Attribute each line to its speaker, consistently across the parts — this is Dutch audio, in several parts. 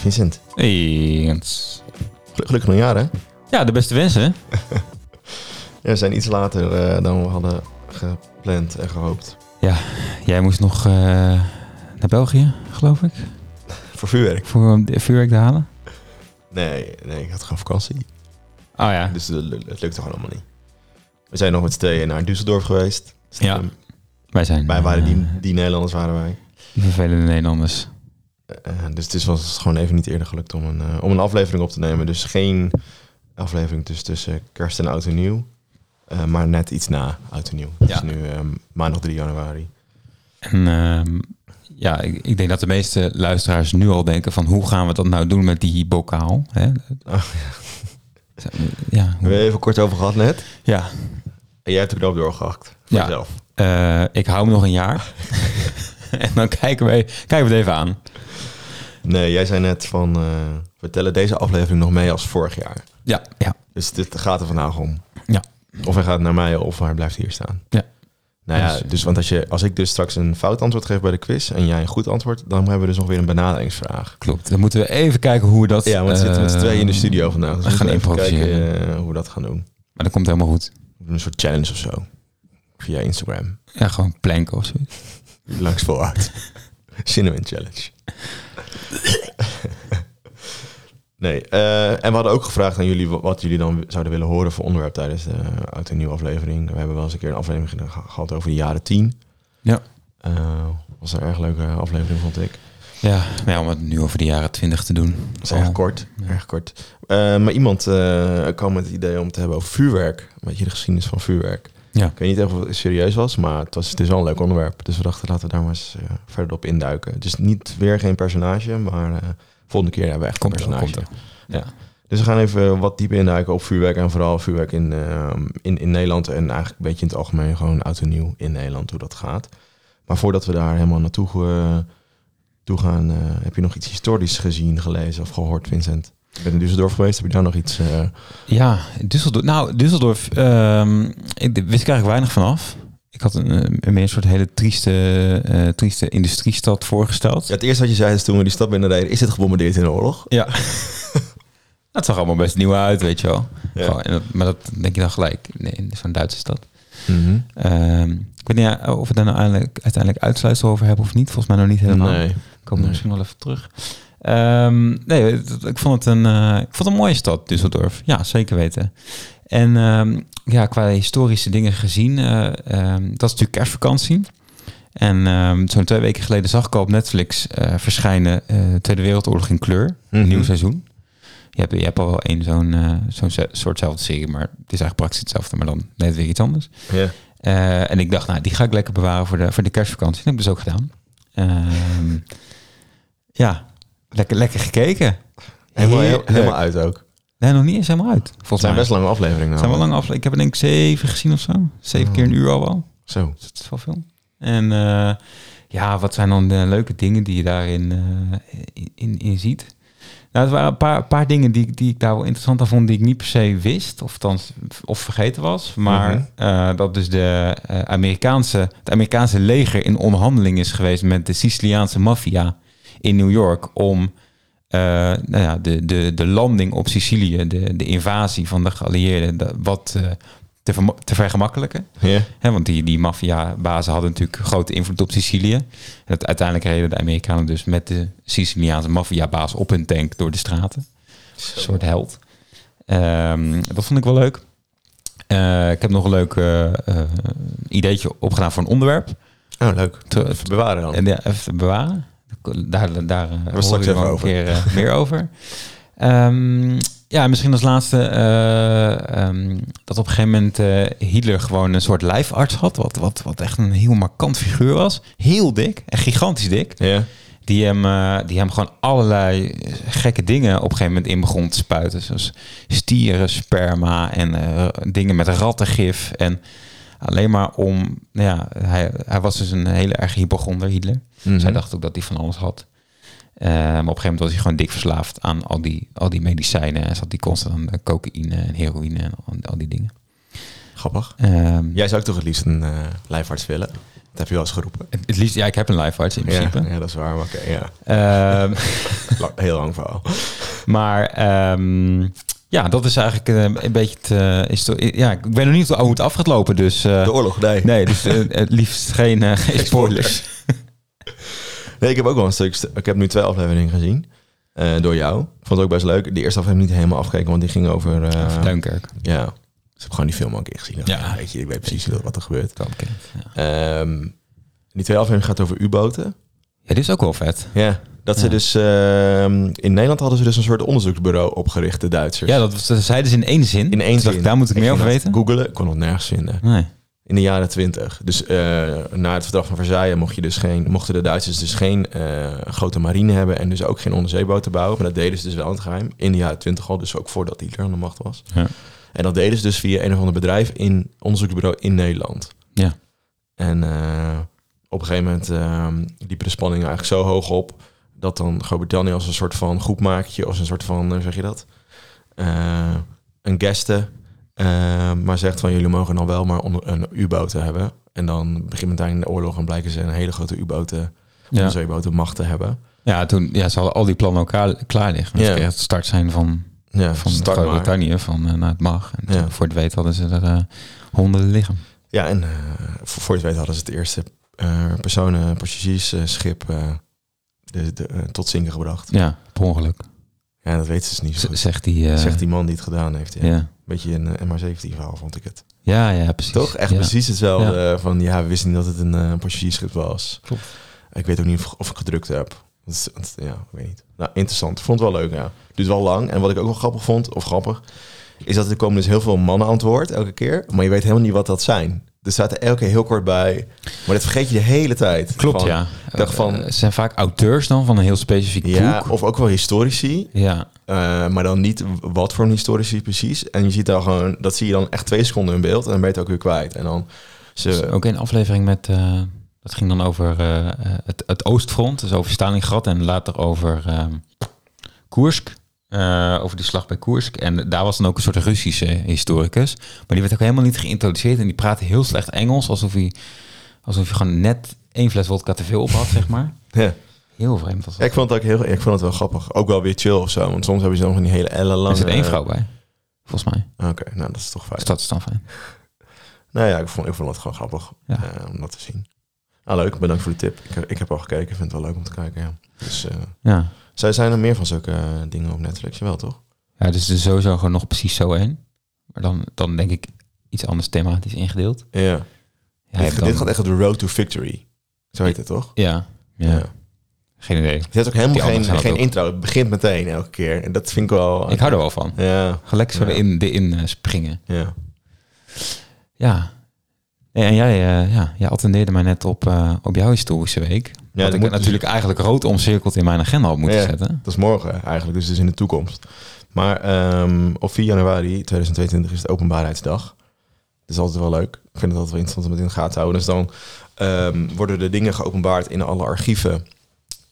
Speaker 1: Vincent.
Speaker 2: Hey, Jens.
Speaker 1: Gel- Gelukkig nieuwjaar, hè?
Speaker 2: Ja, de beste wensen.
Speaker 1: Ja, we zijn iets later eh, dan we hadden gepland en gehoopt.
Speaker 2: Jij moest nog eh, naar België, geloof ik,
Speaker 1: Voor vuurwerk?
Speaker 2: voor um, vuurwerk te halen.
Speaker 1: Nee, nee, ik had gewoon vakantie.
Speaker 2: Oh ja,
Speaker 1: Dus het lu- het lukte gewoon allemaal niet. We zijn nog met z'n tweeën naar Düsseldorf geweest.
Speaker 2: Ja. wij zijn...
Speaker 1: Wij waren die,
Speaker 2: eh,
Speaker 1: die Nederlanders waren wij.
Speaker 2: die vervelende Nederlanders.
Speaker 1: Eh, dus het is was gewoon even niet eerder gelukt om een, eh, om een aflevering op te nemen. Dus geen aflevering dus tussen kerst en oud en nieuw. Eh, maar net iets na oud en nieuw.
Speaker 2: Ja.
Speaker 1: Dus nu maandag 3 januari.
Speaker 2: En ehm, ja, ik, ik denk dat de meeste luisteraars nu al denken van hoe gaan we dat nou doen met die bokaal? Hè?
Speaker 1: Oh,
Speaker 2: Ja,
Speaker 1: We hebben even kort over gehad net.
Speaker 2: ja.
Speaker 1: En jij hebt de knoop doorgehakt.
Speaker 2: Ja.
Speaker 1: jezelf.
Speaker 2: Ik hou hem nog een jaar. en dan kijken we, kijken we het even aan.
Speaker 1: Nee, jij zei net van... eh we tellen deze aflevering nog mee als vorig jaar.
Speaker 2: Ja, ja.
Speaker 1: Dus dit gaat er vandaag om.
Speaker 2: Ja.
Speaker 1: Of hij gaat naar mij of hij blijft hier staan.
Speaker 2: Ja.
Speaker 1: Nou ja,
Speaker 2: Dus-
Speaker 1: dus want als, je, als ik dus straks een fout antwoord geef bij de quiz en jij een goed antwoord, dan hebben we dus nog weer een benaderingsvraag.
Speaker 2: Klopt. Dan moeten we even kijken hoe we dat...
Speaker 1: Ja, want we zitten met z'n
Speaker 2: eh,
Speaker 1: tweeën in de studio vandaag. Dus
Speaker 2: we gaan
Speaker 1: even kijken eh, hoe we dat gaan doen.
Speaker 2: Maar dat komt helemaal goed.
Speaker 1: Een soort challenge of zo. Via Instagram.
Speaker 2: Ja, gewoon planken of zo.
Speaker 1: Langs voluit. Cinnamon challenge. Nee, eh, en we hadden ook gevraagd aan jullie wa- wat jullie dan zouden willen horen voor onderwerp tijdens de uit een nieuwe aflevering. We hebben wel eens een keer een aflevering ge- gehad over de jaren tien.
Speaker 2: Ja.
Speaker 1: Eh, was een erg leuke aflevering, vond ik.
Speaker 2: Ja, ja, om het nu over de jaren twintig te doen.
Speaker 1: Dat is erg
Speaker 2: Oh.
Speaker 1: kort.
Speaker 2: Ja.
Speaker 1: Erg kort. Eh, maar iemand eh, kwam met het idee om het te hebben over vuurwerk. Weet je, de geschiedenis van vuurwerk.
Speaker 2: Ja.
Speaker 1: Ik weet niet of het serieus was, maar het, was, het is wel een leuk onderwerp. Dus we dachten, laten we daar maar eens eh, verder op induiken. Dus niet weer geen personage, maar eh, volgende keer hebben we echt
Speaker 2: Komt
Speaker 1: een
Speaker 2: er, komt er. Ja.
Speaker 1: Dus we gaan even wat dieper induiken op vuurwerk. En vooral vuurwerk in, eh, in, in Nederland. En eigenlijk een beetje in het algemeen gewoon oud en nieuw in Nederland, hoe dat gaat. Maar voordat we daar helemaal naartoe eh, toe gaan, eh, heb je nog iets historisch gezien, gelezen of gehoord, Vincent? Je bent in Düsseldorf geweest, heb je daar nog iets... eh,
Speaker 2: Ja, Düsseldorf. Nou, Düsseldorf, ehm, ik, wist ik eigenlijk weinig vanaf. Ik had een, een meer een soort hele trieste, eh, trieste industriestad voorgesteld.
Speaker 1: Ja, het eerste wat je zei is toen we die stad binnenreden, is dit gebombardeerd in de oorlog?
Speaker 2: Ja. het zag allemaal best nieuw uit, weet je wel.
Speaker 1: Ja.
Speaker 2: Gewoon, en dat, maar dat denk je dan gelijk nee, zo'n Duitse stad.
Speaker 1: Mhm.
Speaker 2: Ehm, ik weet niet ja, of we daar nou uiteindelijk, uiteindelijk uitsluitsel over hebben of niet. Volgens mij nog niet helemaal.
Speaker 1: Nee.
Speaker 2: Komen we misschien wel even terug. Ehm, nee, het- ik vond het een, eh, ik vond het een mooie stad, Düsseldorf. Ja, zeker weten. En ehm, ja, qua historische dingen gezien, eh, ehm, dat is natuurlijk kerstvakantie. En ehm, zo'n twee weken geleden zag ik al op Netflix eh, verschijnen eh, Tweede Wereldoorlog in kleur, een
Speaker 1: Mhm.
Speaker 2: nieuw seizoen. Je hebt, je hebt al wel één zo'n soortzelfde serie, maar het is eigenlijk praktisch hetzelfde, maar dan net weer iets anders.
Speaker 1: Ja.
Speaker 2: En ik dacht, nou, die ga ik lekker bewaren voor de, voor de kerstvakantie. Dat heb ik dus ook gedaan. Ja, lekker, lekker gekeken.
Speaker 1: Helemaal, heel- helemaal uit ook.
Speaker 2: Nee, nog niet eens helemaal uit. Volgens
Speaker 1: Het zijn
Speaker 2: mij.
Speaker 1: best lange afleveringen.
Speaker 2: Het zijn wel lange afleveringen. Ik heb er denk ik zeven gezien of zo. Zeven
Speaker 1: Oh.
Speaker 2: keer een uur al wel.
Speaker 1: Zo.
Speaker 2: Dus dat is wel veel. En eh, ja, wat zijn dan de leuke dingen die je daarin eh, in, in, in ziet? Nou, het waren een paar, paar dingen die, ik- die ik daar wel interessant aan vond, die ik niet per se wist, of, althans, of vergeten was. Maar
Speaker 1: Mhm.
Speaker 2: eh, dat dus de, Amerikaanse, het Amerikaanse leger in onderhandeling is geweest met de Siciliaanse maffia in New York om eh, nou ja, de, de, de landing op Sicilië, de, de invasie van de geallieerden, de- wat eh, te, verma- te vergemakkelijken. Hè, want die, die maffia-bazen hadden natuurlijk grote invloed op Sicilië. En dat, uiteindelijk reden de Amerikanen dus met de Siciliaanse maffia-baas op hun tank door de straten. Een soort held. Ehm, dat vond ik wel leuk. Eh, ik heb nog een leuk ideetje opgedaan voor een onderwerp.
Speaker 1: Oh, leuk.
Speaker 2: Te-
Speaker 1: Even bewaren dan.
Speaker 2: en ja, even bewaren. Daar, daar uh,
Speaker 1: we even
Speaker 2: een keer eh, meer over. Ehm, ja, misschien als laatste eh, ehm, dat op een gegeven moment eh, Hitler gewoon een soort lijfarts had. Wat, wat, wat echt een heel markant figuur was. Heel dik, echt gigantisch dik.
Speaker 1: Ja.
Speaker 2: Die hem, eh, die hem gewoon allerlei gekke dingen op een gegeven moment in begon te spuiten. Zoals stieren, sperma en eh, dingen met rattengif. En alleen maar om... Nou ja, hij, hij was dus een hele erg hypochonder, Hitler. Zij dacht ook dat hij van alles had. Eh, maar op een gegeven moment was hij gewoon dik verslaafd aan al die, al die medicijnen. En zat hij constant aan de cocaïne en heroïne en al, al die dingen.
Speaker 1: Grappig.
Speaker 2: Ehm,
Speaker 1: Jij zou ook toch het liefst een eh lijfarts willen? Dat heb je wel eens geroepen.
Speaker 2: Het, het liefst, ja, ik heb een lijfarts in principe.
Speaker 1: Ja, ja, dat is waar. Oké, ja.
Speaker 2: Ehm,
Speaker 1: heel lang verhaal.
Speaker 2: maar ehm, ja, dat is eigenlijk eh, een beetje het... eh, is ja, ik weet nog niet hoe het af gaat lopen, dus... eh,
Speaker 1: De oorlog, nee.
Speaker 2: nee, dus het liefst geen, geen spoilers.
Speaker 1: Nee, ik heb ook wel een stuk... st- Ik heb nu twee afleveringen gezien. door jou. Ik vond het ook best leuk. De eerste aflevering niet helemaal afgekeken, want die ging over...
Speaker 2: Over Duinkerk.
Speaker 1: ja. Dus ik heb gewoon die film een keer gezien.
Speaker 2: Ja.
Speaker 1: Ja. Weet je, ik weet precies wat er gebeurt.
Speaker 2: Wel bekend, Ja.
Speaker 1: Ehm, die twee afleveringen gaat over U-boten.
Speaker 2: ja, dit is ook wel vet.
Speaker 1: Ja. Dat ze dus... ehm, in Nederland hadden ze dus een soort onderzoeksbureau opgericht, de Duitsers.
Speaker 2: Ja, dat, zeiden ze in één zin.
Speaker 1: in één zin.
Speaker 2: ik, Daar moet ik, meer
Speaker 1: ging
Speaker 2: over weten.
Speaker 1: Googelen, ik kon het nergens vinden.
Speaker 2: Nee.
Speaker 1: In de jaren twintig. Dus eh, na het verdrag van Versailles mocht je dus geen, mochten de Duitsers dus geen eh, grote marine hebben en dus ook geen onderzeeboten bouwen. Maar dat deden ze dus wel in het geheim. In de jaren twintig al, dus ook voordat Hitler aan de macht was.
Speaker 2: Ja.
Speaker 1: En dat deden ze dus via een of ander bedrijf in onderzoeksbureau in Nederland.
Speaker 2: Ja.
Speaker 1: En eh, op een gegeven moment eh, liepen de spanningen eigenlijk zo hoog op dat dan Groot-Brittannië als een soort van groepmakertje, als een soort van, hoe zeg je dat? Eh, een gasten, eh, maar zegt van jullie mogen dan wel maar onder, een U-boot hebben. En dan begint meteen de oorlog en blijken ze een hele grote U-boten,
Speaker 2: Ja.
Speaker 1: onderzeeboten macht te hebben.
Speaker 2: ja, toen ja, ze hadden al die plannen elkaar klaar liggen. Dus
Speaker 1: Ja.
Speaker 2: het start zijn van,
Speaker 1: Ja,
Speaker 2: van. Groot-Brittannië, van nou, het mag. En
Speaker 1: Ja.
Speaker 2: voor het weet hadden ze er honderden liggen.
Speaker 1: Ja, en voor, het weet hadden ze het eerste personen, passagiersschip de, de, eh, tot zinken gebracht.
Speaker 2: Ja, per ongeluk.
Speaker 1: Ja, dat weten ze dus niet zo
Speaker 2: Z-
Speaker 1: goed.
Speaker 2: zegt die... eh,
Speaker 1: Zegt die man die het gedaan heeft. Ja.
Speaker 2: ja.
Speaker 1: Beetje een eh, MH17 verhaal vond ik het.
Speaker 2: Ja, ja, precies.
Speaker 1: Toch? Echt
Speaker 2: ja.
Speaker 1: precies hetzelfde. eh, Van ja, we wisten niet dat het een eh passagiersschip was.
Speaker 2: Klopt.
Speaker 1: Ik weet ook niet of, of ik gedrukt heb. Dat is- dat- ja, ik weet niet. Nou, interessant. Vond het wel leuk, ja. Duurt wel lang. En wat ik ook wel grappig vond, of grappig, is dat er komen dus heel veel mannen aan het woord elke keer. Maar je weet helemaal niet wat dat zijn. Er staat er elke keer heel kort bij. Maar dat vergeet je de hele tijd.
Speaker 2: Klopt,
Speaker 1: Van-
Speaker 2: ja.
Speaker 1: dacht van-
Speaker 2: het zijn vaak auteurs dan van een heel specifiek
Speaker 1: Ja,
Speaker 2: boek.
Speaker 1: of ook wel historici.
Speaker 2: Ja,
Speaker 1: eh, maar dan niet wat voor een historici precies. En je ziet daar gewoon, dat zie je dan echt twee seconden in beeld. En dan ben je het ook weer kwijt. En dan ze,
Speaker 2: Dus ook een aflevering met... eh, dat ging dan over het, het Oostfront, dus over Stalingrad en later over Koersk. Eh, over die slag bij Koersk. En daar was dan ook een soort Russische historicus. Maar die werd ook helemaal niet geïntroduceerd. En die praatte heel slecht Engels. Alsof hij, alsof hij gewoon net één fles vodka te veel op had, zeg maar.
Speaker 1: ja.
Speaker 2: Heel vreemd was
Speaker 1: Ja,
Speaker 2: dat.
Speaker 1: ik vond het ook heel, ik vond het wel grappig. Ook wel weer chill of zo. Want soms hebben ze nog een hele ellenlange...
Speaker 2: Er zit één vrouw bij, volgens mij.
Speaker 1: Oké, nou dat is toch fijn.
Speaker 2: Dus dat is dan fijn.
Speaker 1: Nou ja, ik vond, ik vond het gewoon grappig
Speaker 2: Ja.
Speaker 1: eh, om dat te zien. Ah, leuk, bedankt voor de tip. Ik, heb- ik heb al gekeken, ik vind het wel leuk om te kijken, ja. Dus, eh,
Speaker 2: Ja.
Speaker 1: Zij zijn er meer van zulke eh, dingen op Netflix, wel toch?
Speaker 2: Ja, dus er is sowieso gewoon nog precies zo één. Maar dan, dan denk ik iets anders thematisch ingedeeld.
Speaker 1: Ja.
Speaker 2: Ja,
Speaker 1: dit,
Speaker 2: hebt dan-
Speaker 1: dit gaat echt de road to victory. Zo heet het, toch?
Speaker 2: Ja, ja. Geen idee.
Speaker 1: Het heeft ook helemaal geen, geen
Speaker 2: ook.
Speaker 1: intro. Het begint meteen elke keer. En dat vind ik wel...
Speaker 2: Ik hou er wel van.
Speaker 1: Ja,
Speaker 2: Gelijk zo
Speaker 1: Ja.
Speaker 2: erin, erin eh, springen.
Speaker 1: ja.
Speaker 2: Ja. En jij, eh, ja, jij attendeerde mij net op, op jouw historische week.
Speaker 1: Ja, dat
Speaker 2: ik
Speaker 1: moet
Speaker 2: natuurlijk eigenlijk rood omcirkeld in mijn agenda had moeten
Speaker 1: Ja.
Speaker 2: zetten.
Speaker 1: Dat is morgen eigenlijk, dus het is in de toekomst. Maar ehm, op 4 januari 2022 is het openbaarheidsdag. Dat is altijd wel leuk. Ik vind het altijd wel interessant om het in de gaten te houden. Dus dan ehm, worden de dingen geopenbaard in alle archieven.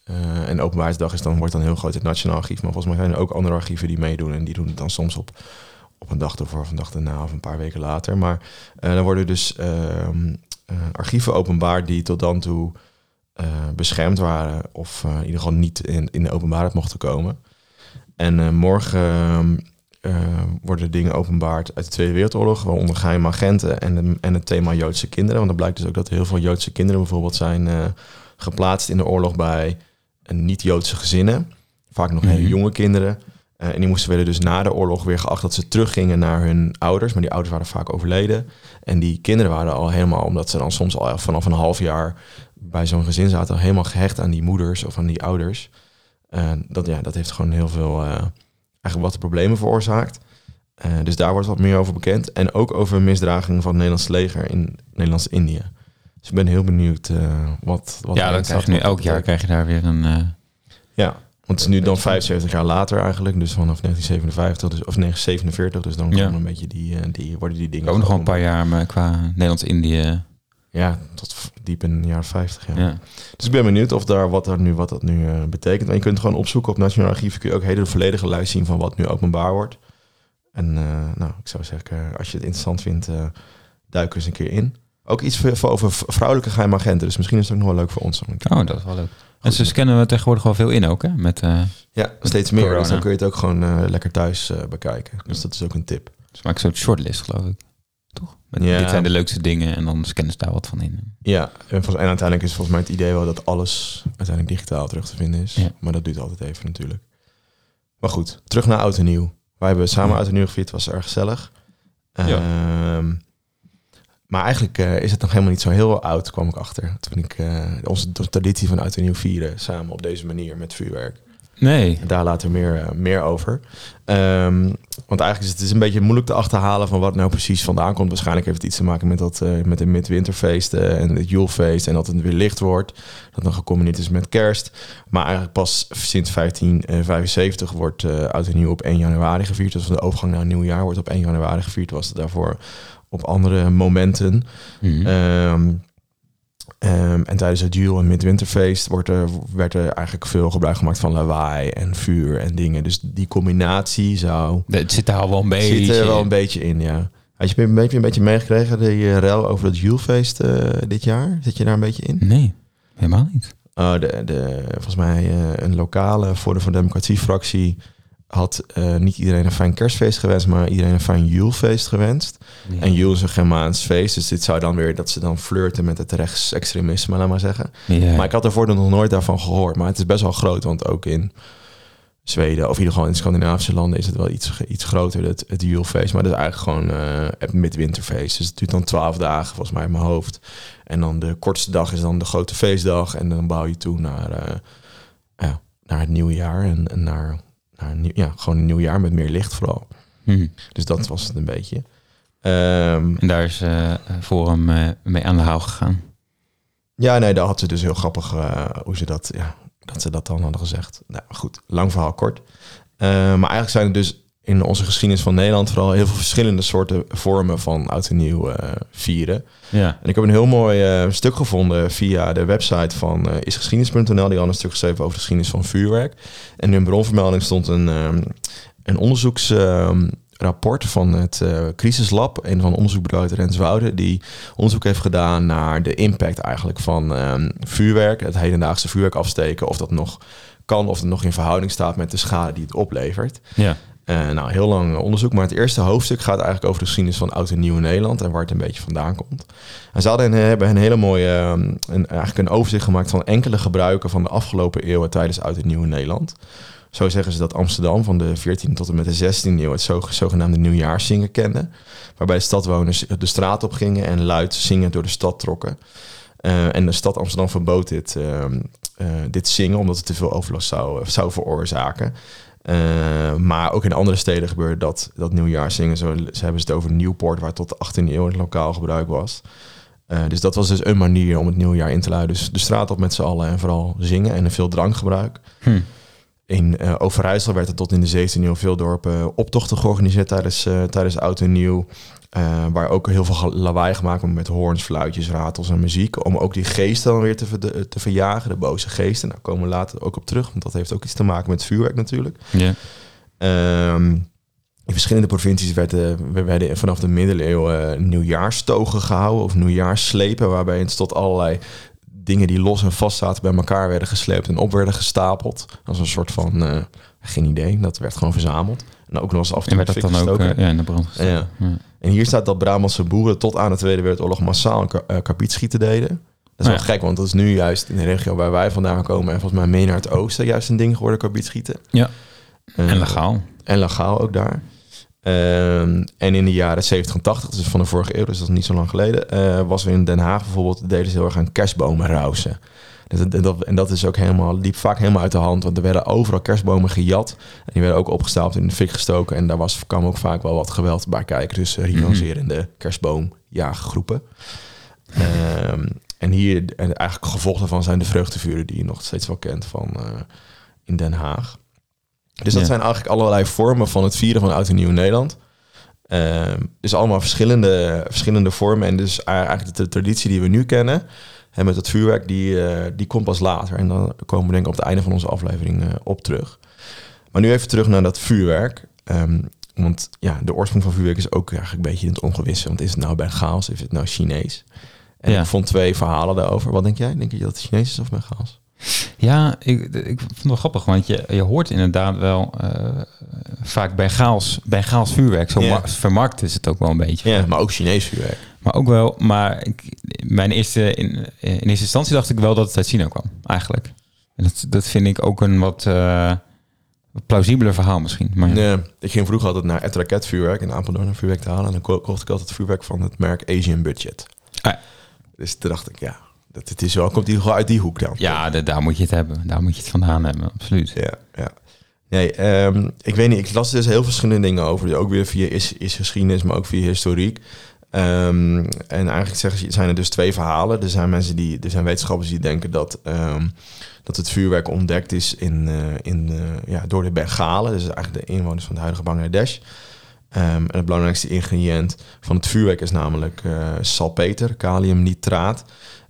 Speaker 1: Eh, en openbaarheidsdag is dan, wordt dan heel groot het Nationaal Archief. Maar volgens mij zijn er ook andere archieven die meedoen. En die doen het dan soms op, op een dag ervoor of een dag daarna of een paar weken later. Maar eh, dan worden dus ehm, eh, archieven openbaar die tot dan toe eh, beschermd waren. Of eh, in ieder geval niet in, in de openbaarheid mochten komen. En eh, morgen ehm, eh, worden dingen openbaard uit de Tweede Wereldoorlog, waaronder geheime agenten en, de- en het thema Joodse kinderen. Want dan blijkt dus ook dat heel veel Joodse kinderen bijvoorbeeld zijn geplaatst in de oorlog bij niet-Joodse gezinnen. Vaak nog hele
Speaker 2: Mhm.
Speaker 1: jonge kinderen. Eh, en die moesten werden dus na de oorlog weer geacht dat ze teruggingen naar hun ouders. Maar die ouders waren vaak overleden. En die kinderen waren al helemaal, omdat ze dan soms al vanaf een half jaar bij zo'n gezin zaten, al helemaal gehecht aan die moeders of aan die ouders. En dat, ja, dat heeft gewoon heel veel eh, eigenlijk wat problemen veroorzaakt. Eh, dus daar wordt wat meer over bekend. En ook over misdragingen van het Nederlands leger in Nederlands-Indië. Dus ik ben heel benieuwd wat, wat
Speaker 2: ja, dan krijg je nu elk jaar krijg je daar weer een...
Speaker 1: Ja, want het is nu dan 75 jaar later eigenlijk. Dus vanaf 1957 dus, of 1947. Dus dan
Speaker 2: Ja.
Speaker 1: komen een beetje die, eh, die, worden die dingen...
Speaker 2: ook nog een paar jaar maar qua Nederlands-Indië.
Speaker 1: Ja, tot diep in de jaren 50. Ja.
Speaker 2: Ja.
Speaker 1: Dus ik ben benieuwd of daar, wat, daar nu, wat dat nu eh, betekent. En je kunt gewoon opzoeken op Nationaal Archief. Kun je ook hele volledige lijst zien van wat nu openbaar wordt. En eh, nou, ik zou zeggen, als je het interessant vindt, eh duik eens een keer in. Ook iets voor, voor over vrouwelijke geheime agenten. Dus misschien is het ook nog wel leuk voor ons.
Speaker 2: Oh, dat is wel leuk. En ze scannen we tegenwoordig wel veel in ook, hè? Met, eh
Speaker 1: Ja, steeds meer.
Speaker 2: Corona.
Speaker 1: Dus dan kun je het ook gewoon eh, lekker thuis eh, bekijken. Dus dat is ook een tip.
Speaker 2: ze maken zo'n shortlist, geloof ik. Toch? Met,
Speaker 1: Ja.
Speaker 2: Dit zijn de leukste dingen en dan scannen ze daar wat van in.
Speaker 1: Ja, en, volgens, en uiteindelijk is volgens mij het idee wel dat alles uiteindelijk digitaal terug te vinden is.
Speaker 2: Ja.
Speaker 1: Maar dat duurt altijd even natuurlijk. Maar goed, terug naar Oud en Nieuw. Wij hebben samen. Oud en Nieuw gevierd, was erg gezellig.
Speaker 2: Ja.
Speaker 1: Ehm, maar eigenlijk eh, is het nog helemaal niet zo heel oud, kwam ik achter. Toen ik eh, onze traditie van Oud en Nieuw vieren, samen op deze manier met vuurwerk.
Speaker 2: Nee.
Speaker 1: En daar later meer, eh, meer over. Ehm, want eigenlijk is het, is een beetje moeilijk te achterhalen van wat nou precies vandaan komt. Waarschijnlijk heeft het iets te maken met, dat, met de midwinterfeesten en het Julefeest. En dat het weer licht wordt. Dat dan gecombineerd is met kerst. Maar eigenlijk pas sinds 1575 wordt Oud en Nieuw op 1 januari gevierd. Dus de overgang naar een nieuw jaar wordt op 1 januari gevierd. Was het daarvoor op andere momenten.
Speaker 2: Mhm.
Speaker 1: Ehm, ehm, en tijdens het Jule en Midwinterfeest wordt er, werd er eigenlijk veel gebruik gemaakt van lawaai en vuur en dingen. Dus die combinatie zou...
Speaker 2: het zit daar wel een beetje
Speaker 1: Zit er wel een beetje in, ja. Had je een beetje, een beetje meegekregen, de uh, rel over het Julefeest eh dit jaar? Zit je daar een beetje in?
Speaker 2: Nee, helemaal niet.
Speaker 1: Oh, de, de, volgens mij eh, een lokale Forum voor Democratie-fractie had eh, niet iedereen een fijn kerstfeest gewenst, maar iedereen een fijn Julefeest gewenst.
Speaker 2: Ja.
Speaker 1: En Jule is een Germaans feest, dus dit zou dan weer dat ze dan flirten met het rechtsextremisme, laat maar zeggen.
Speaker 2: Ja.
Speaker 1: Maar ik had ervoor nog nooit daarvan gehoord. Maar het is best wel groot, want ook in Zweden, of in ieder geval in Scandinavische landen, is het wel iets, iets groter, het, het Julefeest. Maar dat is eigenlijk gewoon eh, het midwinterfeest. Dus het duurt dan twaalf dagen, volgens mij in mijn hoofd. En dan de kortste dag is dan de grote feestdag. En dan bouw je toe naar, eh, ja, naar het nieuwe jaar. En, en naar, naar een nieuw, ja, gewoon een nieuw jaar met meer licht vooral.
Speaker 2: Mhm.
Speaker 1: Dus dat was het een beetje. Ehm,
Speaker 2: En daar is eh Forum eh, mee aan de haal gegaan.
Speaker 1: Ja, nee, daar had ze dus heel grappig eh, hoe ze dat, ja, dat ze dat dan hadden gezegd. Nou goed, lang verhaal kort. Eh, maar eigenlijk zijn er dus in onze geschiedenis van Nederland vooral heel veel verschillende soorten vormen van oud en nieuw eh, vieren.
Speaker 2: Ja.
Speaker 1: En ik heb een heel mooi eh, stuk gevonden via de website van eh, isgeschiedenis.nl. Die hadden een stuk geschreven over de geschiedenis van vuurwerk. En in hun bronvermelding stond een, ehm, een onderzoeksrapport van het crisislab. Een van onderzoekbedrijven Renswoude. Die onderzoek heeft gedaan naar de impact eigenlijk van ehm, vuurwerk. Het hedendaagse vuurwerk afsteken. Of dat nog kan, of het nog in verhouding staat met de schade die het oplevert.
Speaker 2: Ja.
Speaker 1: Eh, nou, heel lang onderzoek, maar het eerste hoofdstuk gaat eigenlijk over de geschiedenis van oud en nieuw Nederland en waar het een beetje vandaan komt. En ze hadden hebben een hele mooie, ehm, een, eigenlijk een overzicht gemaakt van enkele gebruiken van de afgelopen eeuwen tijdens oud en nieuw Nederland. Zo zeggen ze dat Amsterdam van de 14e tot en met de 16e eeuw het zo, zogenaamde nieuwjaarszingen kende. Waarbij de stadwoners de straat op gingen en luid zingen door de stad trokken. Eh, en de stad Amsterdam verbood dit, ehm, eh, dit zingen omdat het te veel overlast zou, zou veroorzaken. Uh, maar ook in andere steden gebeurde dat, dat nieuwjaarzingen. Zo ze hebben het over Nieuwpoort, waar tot de 18e eeuw het lokaal gebruik was. Uh, dus dat was dus een manier om het nieuwjaar in te luiden. Dus de straat op met z'n allen en vooral zingen en veel drankgebruik.
Speaker 2: Hm.
Speaker 1: In uh, Overijssel werd er tot in de 17e eeuw veel dorpen optochten georganiseerd tijdens, tijdens Oud en Nieuw. Uh, waar ook heel veel lawaai gemaakt wordt met hoorns, fluitjes, ratels en muziek. Om ook die geesten dan weer te, ver, te verjagen, de boze geesten. Daar komen we later ook op terug, want dat heeft ook iets te maken met vuurwerk natuurlijk.
Speaker 2: Ja.
Speaker 1: Um, in verschillende provincies werden, werden vanaf de middeleeuwen nieuwjaarstogen gehouden of nieuwjaarsslepen, waarbij het tot allerlei dingen die los en vast zaten bij elkaar werden gesleept en op werden gestapeld. Als een soort van, uh, geen idee, dat werd gewoon verzameld. En ook nog eens af en toe
Speaker 2: werd dat dan
Speaker 1: gestoken.
Speaker 2: ook uh, ja, in de brand
Speaker 1: ja. ja. En hier staat dat Brabantse boeren tot aan de Tweede Wereldoorlog massaal een uh, karpietschieten deden. Dat is
Speaker 2: Oh
Speaker 1: wel ja. gek, want dat is nu juist in de regio waar wij vandaan komen... en volgens mij meer naar het oosten juist een ding geworden, karpietschieten.
Speaker 2: Ja, uh, en legaal.
Speaker 1: En legaal ook daar. Um, en in de jaren 70 en 80, dus van de vorige eeuw, dus dat is niet zo lang geleden... Uh, was er in Den Haag bijvoorbeeld, deden ze heel erg aan kerstbomen rousen. Dat, dat, en dat is ook helemaal, liep vaak helemaal uit de hand. Want er werden overal kerstbomen gejat. En die werden ook opgestapeld in de fik gestoken. En daar was, kwam ook vaak wel wat geweld bij kijken. Dus rivaliserende mm -hmm. kerstboomjaaggroepen. Um, en hier, en eigenlijk gevolg daarvan zijn de vreugdevuren... die je nog steeds wel kent van uh, in Den Haag. Dus dat ja. zijn eigenlijk allerlei vormen van het vieren van Oud en Nieuw Nederland. Um, dus allemaal verschillende, verschillende vormen. En dus eigenlijk de traditie die we nu kennen... En met dat vuurwerk, die, uh, die komt pas later. En dan komen we denk ik op het einde van onze aflevering uh, op terug. Maar nu even terug naar dat vuurwerk. Um, want ja, de oorsprong van vuurwerk is ook eigenlijk een beetje in het ongewisse. Want is het nou Bengaals, is het nou Chinees? En
Speaker 2: Ja.
Speaker 1: ik vond twee verhalen daarover. Wat denk jij? Denk je dat het Chinees is of Bengaals?
Speaker 2: Ja, ik, ik vond het wel grappig, want je, je hoort inderdaad wel eh, vaak Bengaals, Bengaals vuurwerk. Zo ma- vermarkt is het ook wel een beetje.
Speaker 1: Ja, maar ook Chinees vuurwerk.
Speaker 2: Maar ook wel, maar ik, mijn eerste, in, in eerste instantie dacht ik wel dat het uit China kwam, eigenlijk. En dat, dat vind ik ook een wat eh, plausibeler verhaal misschien. Maar ja.
Speaker 1: Nee, ik ging vroeger altijd naar Etraket vuurwerk in Apeldoorn vuurwerk te halen. En dan ko- kocht ik altijd vuurwerk van het merk Asian Budget.
Speaker 2: Ah.
Speaker 1: Dus toen dacht ik, ja, dat, het is wel, komt gewoon uit die hoek dan.
Speaker 2: Ja, da- daar moet je het hebben. Daar moet je het vandaan hebben, absoluut.
Speaker 1: Ja, ja. Nee, ehm, ik weet niet. Ik las dus heel verschillende dingen over. Ook weer via is, is geschiedenis, maar ook via historiek. Ehm, en eigenlijk zeggen, ze- zijn er dus twee verhalen. Er zijn mensen die, er zijn wetenschappers die denken dat, ehm, dat het vuurwerk ontdekt is in, eh, in, eh, ja, door de Bengalen. Dus eigenlijk de inwoners van het huidige Bangladesh. Ehm, en het belangrijkste ingrediënt van het vuurwerk is namelijk eh, salpeter, kaliumnitraat.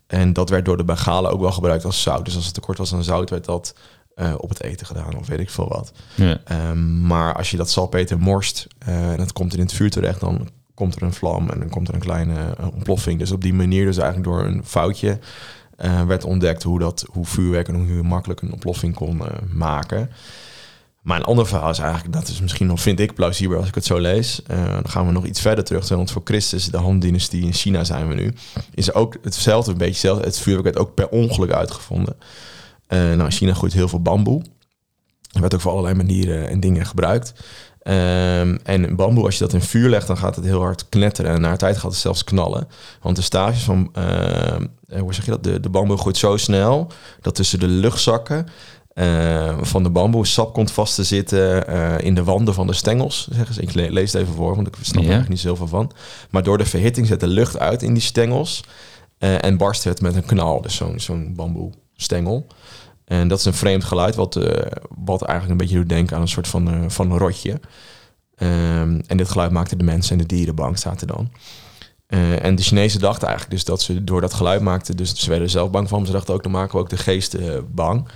Speaker 1: En dat werd door de Bengalen ook wel gebruikt als zout. Dus als het tekort was aan zout, werd dat eh, op het eten gedaan of weet ik veel wat.
Speaker 2: Ja.
Speaker 1: Ehm, maar als je dat salpeter morst eh, en dat komt in het vuur terecht, dan komt er een vlam en dan komt er een kleine eh, ontploffing. Dus op die manier, dus eigenlijk door een foutje, werd ontdekt hoe, dat, hoe vuurwerk en hoe je makkelijk een ontploffing kon maken. Maar een ander verhaal is eigenlijk, dat is misschien nog, vind ik, plausibel als ik het zo lees. Eh, dan gaan we nog iets verder terug, want voor Christus, de Han-dynastie in China zijn we nu. Is ook hetzelfde, een beetje hetzelfde. Het vuurwerk werd ook per ongeluk uitgevonden. Eh, nou, in China groeit heel veel bamboe. Er werd ook voor allerlei manieren en dingen gebruikt. Ehm, en bamboe, als je dat in vuur legt, dan gaat het heel hard knetteren. En na tijd gaat het zelfs knallen. Want de stages van, ehm, eh, hoe zeg je dat? De, de bamboe groeit zo snel dat tussen de luchtzakken eh, van de bamboe sap komt vast te zitten eh, in de wanden van de stengels. Zeggen ze. Ik le- lees het even voor, want ik snap er
Speaker 2: Ja.
Speaker 1: eigenlijk niet zoveel van. Maar door de verhitting zet de lucht uit in die stengels. eh, en barst het met een knal. Dus zo'n zo'n bamboe stengel. En dat is een vreemd geluid, wat, wat eigenlijk een beetje doet denken aan een soort van, van een rotje. Ehm, en dit geluid maakte de mensen en de dieren bang, staat er dan. En de Chinezen dachten eigenlijk dus dat ze door dat geluid maakten, dus ze werden er zelf bang van, ze dachten ook, dan maken we ook de geesten bang.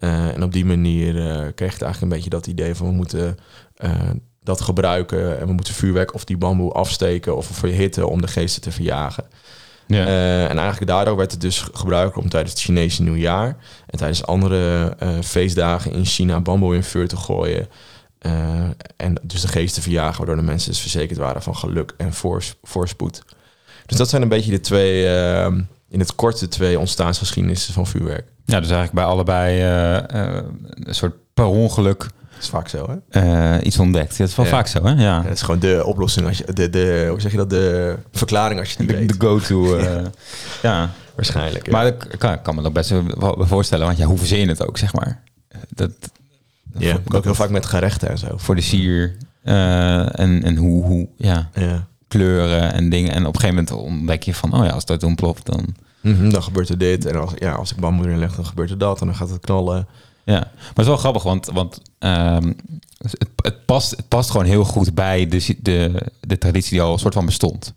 Speaker 1: Eh, en op die manier eh, kreeg het eigenlijk een beetje dat idee van we moeten eh, dat gebruiken en we moeten vuurwerk of die bamboe afsteken of verhitten om de geesten te verjagen.
Speaker 2: Ja.
Speaker 1: En eigenlijk daardoor werd het dus gebruikt om tijdens het Chinese nieuwjaar en tijdens andere feestdagen in China bamboe in vuur te gooien. En dus de geest te verjagen, waardoor de mensen dus verzekerd waren van geluk en voors- voorspoed. Dus dat zijn een beetje de twee, eh, in het kort, de twee ontstaansgeschiedenissen van vuurwerk.
Speaker 2: ja, dus eigenlijk bij allebei eh, eh, een soort per ongeluk
Speaker 1: Dat is vaak zo, hè?
Speaker 2: eh, iets ontdekt. Dat is wel
Speaker 1: Ja.
Speaker 2: vaak zo, hè? Ja.
Speaker 1: Ja, dat is gewoon de oplossing, als je, de, de, hoe zeg je dat, de verklaring als je het
Speaker 2: De,
Speaker 1: weet.
Speaker 2: de go-to. eh, ja.
Speaker 1: Waarschijnlijk, ja.
Speaker 2: Maar ik kan, kan me dat best wel voorstellen, want ja, hoe verzin je het ook, zeg maar? Dat,
Speaker 1: Ja, ook heel vaak met gerechten en zo.
Speaker 2: voor de sier eh, en, en hoe, hoe, ja,
Speaker 1: Ja.
Speaker 2: Kleuren en dingen. En op een gegeven moment ontdek je van, oh ja, als dat ontploft, dan...
Speaker 1: Mhm, dan gebeurt er dit. En als, ja, als ik bamboe erin leg, dan gebeurt er dat. En dan gaat het knallen.
Speaker 2: Ja, maar het is wel grappig, want, want ehm, het, het, past, het past gewoon heel goed bij de, de, de traditie die al een soort van bestond.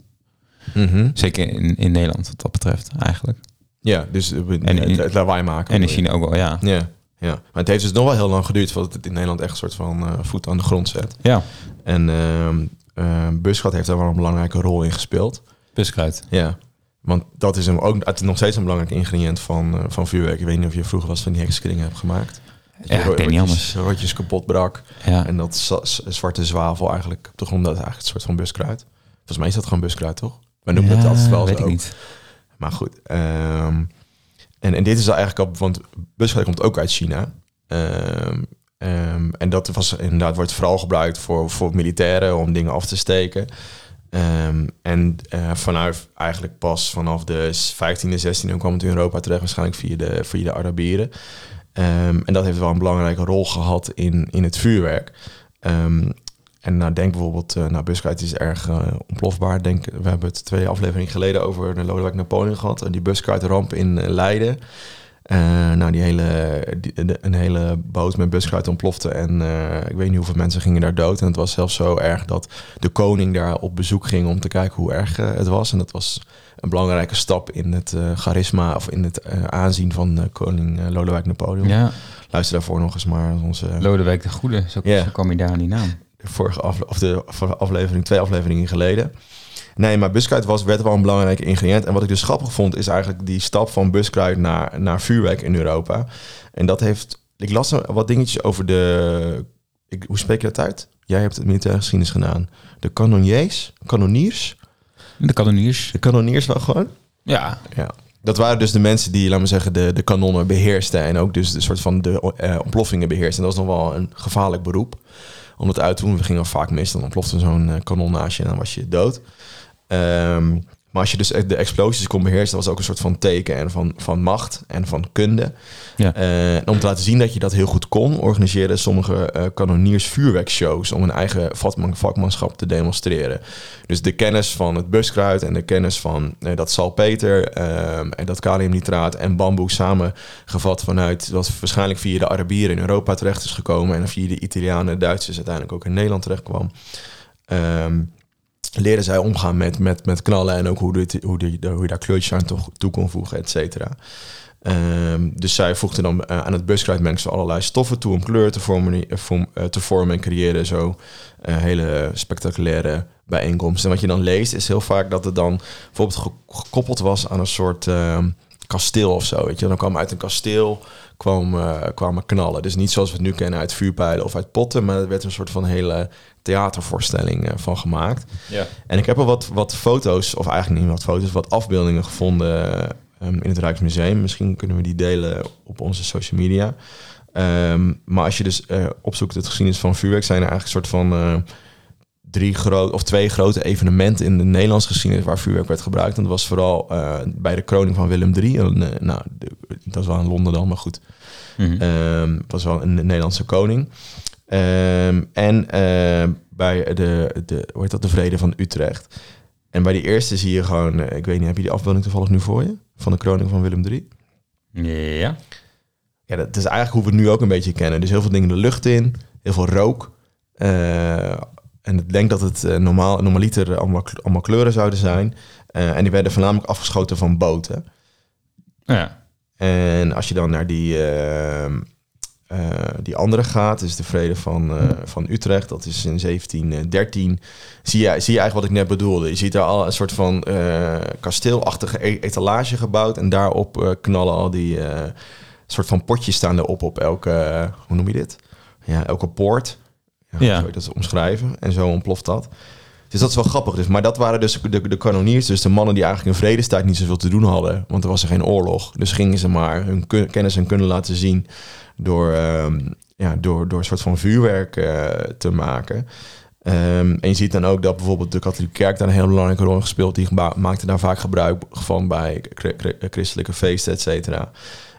Speaker 1: Mhm.
Speaker 2: Zeker in, in Nederland wat dat betreft, eigenlijk.
Speaker 1: Ja, dus eh,
Speaker 2: En in-
Speaker 1: het, het lawaai maken.
Speaker 2: En in China ook wel, ja.
Speaker 1: Ja, ja. Maar het heeft dus nog wel heel lang geduurd voordat het in Nederland echt een soort van eh, voet aan de grond zet.
Speaker 2: Ja,
Speaker 1: En ehm eh, buskrat heeft daar wel een belangrijke rol in gespeeld.
Speaker 2: buskruid.
Speaker 1: Ja. Want dat is hem ook het is nog steeds een belangrijk ingrediënt van, eh, van vuurwerk. Ik weet niet of je vroeger was van die hekskringen hebt gemaakt.
Speaker 2: Ja, ik weet niet
Speaker 1: Rotjes- Rotjes kapot brak.
Speaker 2: Ja,
Speaker 1: En dat zwarte zwavel eigenlijk op de grond, dat is eigenlijk een soort van buskruid. Volgens mij is dat gewoon buskruid, toch? Wij noemen het altijd wel
Speaker 2: weet
Speaker 1: zo.
Speaker 2: ik niet.
Speaker 1: Maar goed. ehm, en, en dit is eigenlijk al, want buskruid komt ook uit China. Ehm, ehm, en dat was inderdaad wordt vooral gebruikt voor, voor militairen om dingen af te steken. Ehm, en eh, vanuit eigenlijk pas vanaf de 15e, 16e kwam het in Europa terecht, waarschijnlijk via de, via de Arabieren. Ehm, en dat heeft wel een belangrijke rol gehad in, in het vuurwerk. En nou, denk bijvoorbeeld, uh, nou, buskruid is erg uh, ontplofbaar. Denk, we hebben het twee afleveringen geleden over de Lodewijk Napoleon gehad. En die buskruidramp in Leiden. Uh, nou, die hele, die, de, een hele boot met buskruid ontplofte. En uh, ik weet niet hoeveel mensen gingen daar dood. En het was zelfs zo erg dat de koning daar op bezoek ging om te kijken hoe erg uh, het was. En dat was een belangrijke stap in het charisma of in het aanzien van koning Lodewijk Napoleon.
Speaker 2: Ja.
Speaker 1: Luister daarvoor nog eens maar onze...
Speaker 2: Lodewijk de Goede, zo, kwam je daar aan die naam.
Speaker 1: vorige afle of de vorige aflevering, twee afleveringen geleden. Nee, maar buskruid was, werd wel een belangrijke ingrediënt. En wat ik dus grappig vond, is eigenlijk die stap van buskruid naar, naar vuurwerk in Europa. En dat heeft... Ik las wat dingetjes over de... Ik, hoe spreek je dat uit? Jij hebt het militaire geschiedenis gedaan. De kanoniers? Kanoniers?
Speaker 2: De kanoniers.
Speaker 1: De kanoniers wel gewoon?
Speaker 2: Ja.
Speaker 1: Ja. Dat waren dus de mensen die, laten we zeggen, de, de kanonnen beheersten. En ook dus de soort van de eh, ontploffingen beheersten. En dat was nog wel een gevaarlijk beroep. Om het uit te doen. We gingen vaak mis. Dan ontplofte zo'n eh, kanon naast je en dan was je dood. Ehm, maar als je dus de explosies kon beheersen, dat was ook een soort van teken en van, van macht en van kunde.
Speaker 2: Ja.
Speaker 1: Eh, en om te laten zien dat je dat heel goed kon, organiseerden sommige eh kanoniers vuurwerkshows om hun eigen vakman, vakmanschap te demonstreren. Dus de kennis van het buskruid en de kennis van eh, dat salpeter ehm, en dat kaliumnitraat en bamboe samengevat vanuit wat waarschijnlijk via de Arabieren in Europa terecht is gekomen en via de Italianen en Duitsers uiteindelijk ook in Nederland terecht kwam. Ehm, leren zij omgaan met, met, met knallen en ook hoe, dit, hoe, die, hoe je daar kleurtjes aan toe, kon voegen, et cetera. Ehm, dus zij voegden dan eh, aan het buskruidmengsel allerlei stoffen toe om kleur te vormen, vorm- eh, te vormen en creëren zo eh, hele spectaculaire bijeenkomsten. En wat je dan leest is heel vaak dat het dan bijvoorbeeld ge- gekoppeld was aan een soort ehm, kasteel of zo. Weet je? Dan kwam uit een kasteel kwam, eh, kwamen knallen. Dus niet zoals we het nu kennen uit vuurpijlen of uit potten, maar er werd een soort van hele theatervoorstelling eh, van gemaakt.
Speaker 2: Ja.
Speaker 1: En ik heb al wat, wat foto's, of eigenlijk niet wat foto's, wat afbeeldingen gevonden ehm, in het Rijksmuseum. Misschien kunnen we die delen op onze social media. Ehm, maar als je dus eh, opzoekt het geschiedenis van vuurwerk, zijn er eigenlijk een soort van eh, drie grote of twee grote evenementen in de Nederlandse geschiedenis waar vuurwerk werd gebruikt. En dat was vooral eh, bij de kroning van Willem III. En, eh, nou, de- dat was wel in Londen dan, maar goed.
Speaker 2: Mhm.
Speaker 1: Ehm, was wel een Nederlandse koning. Ehm, en ehm, bij de, de, hoe heet dat, de vrede van Utrecht. En bij die eerste zie je gewoon, eh, ik weet niet, heb je die afbeelding toevallig nu voor je? Van de kroning van Willem III?
Speaker 2: Ja.
Speaker 1: Ja, dat is eigenlijk hoe we het nu ook een beetje kennen. Dus heel veel dingen de lucht in, heel veel rook. Eh, en ik denk dat het normaal, normaliter allemaal, allemaal kleuren zouden zijn. En die werden voornamelijk afgeschoten van boten.
Speaker 2: Ja.
Speaker 1: En als je dan naar die, ehm, eh, die andere gaat, dus de vrede van, eh, van Utrecht, dat is in 1713, zie je, zie je eigenlijk wat ik net bedoelde. Je ziet daar al een soort van eh, kasteelachtige e- etalage gebouwd en daarop knallen al die soort van potjes staan erop op elke, hoe noem je dit? Ja, elke poort. Ja,
Speaker 2: Ja.
Speaker 1: Zou je dat omschrijven? En zo ontploft dat. Dus dat is wel grappig. Dus, maar dat waren dus de, de kanoniers, dus de mannen die eigenlijk in vredestijd niet zoveel te doen hadden. Want er was er geen oorlog. Dus gingen ze maar hun kennis en kunnen laten zien door, ehm, ja, door, door een soort van vuurwerk eh, te maken. Ehm, en je ziet dan ook dat bijvoorbeeld de katholieke kerk daar een heel belangrijke rol in gespeeld. Die maakte daar vaak gebruik van bij chri- christelijke feesten, et cetera.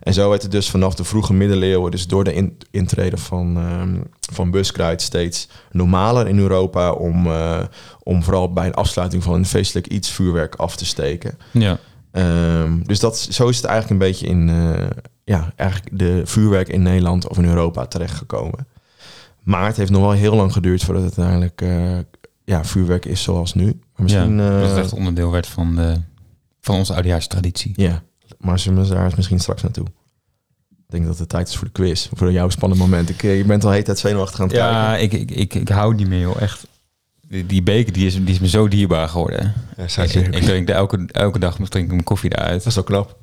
Speaker 1: En zo werd het dus vanaf de vroege middeleeuwen, dus door de in- intrede van, ehm van buskruid, steeds normaler in Europa om, eh, om vooral bij een afsluiting van een feestelijk iets vuurwerk af te steken.
Speaker 2: Ja.
Speaker 1: Ehm, dus dat, zo is het eigenlijk een beetje in eh, ja, eigenlijk de vuurwerk in Nederland of in Europa terechtgekomen. Maar het heeft nog wel heel lang geduurd voordat het uiteindelijk eh, ja, vuurwerk is zoals nu. Maar misschien,
Speaker 2: ja,
Speaker 1: eh,
Speaker 2: dat het echt onderdeel werd van, de, van onze oudejaarstraditie.
Speaker 1: ja, maar we daar misschien straks naartoe? Ik denk dat het tijd is voor de quiz. Voor jouw spannend moment. Ik, eh, je bent al hele tijd zenuwachtig aan het
Speaker 2: Ja,
Speaker 1: kijken.
Speaker 2: ik, ik, ik, ik hou niet meer, joh. Echt. Die, die beker die is, die is me zo dierbaar geworden.
Speaker 1: Ja,
Speaker 2: Ik, ik, ik drink elke, elke dag drink ik mijn koffie eruit.
Speaker 1: dat is wel knap.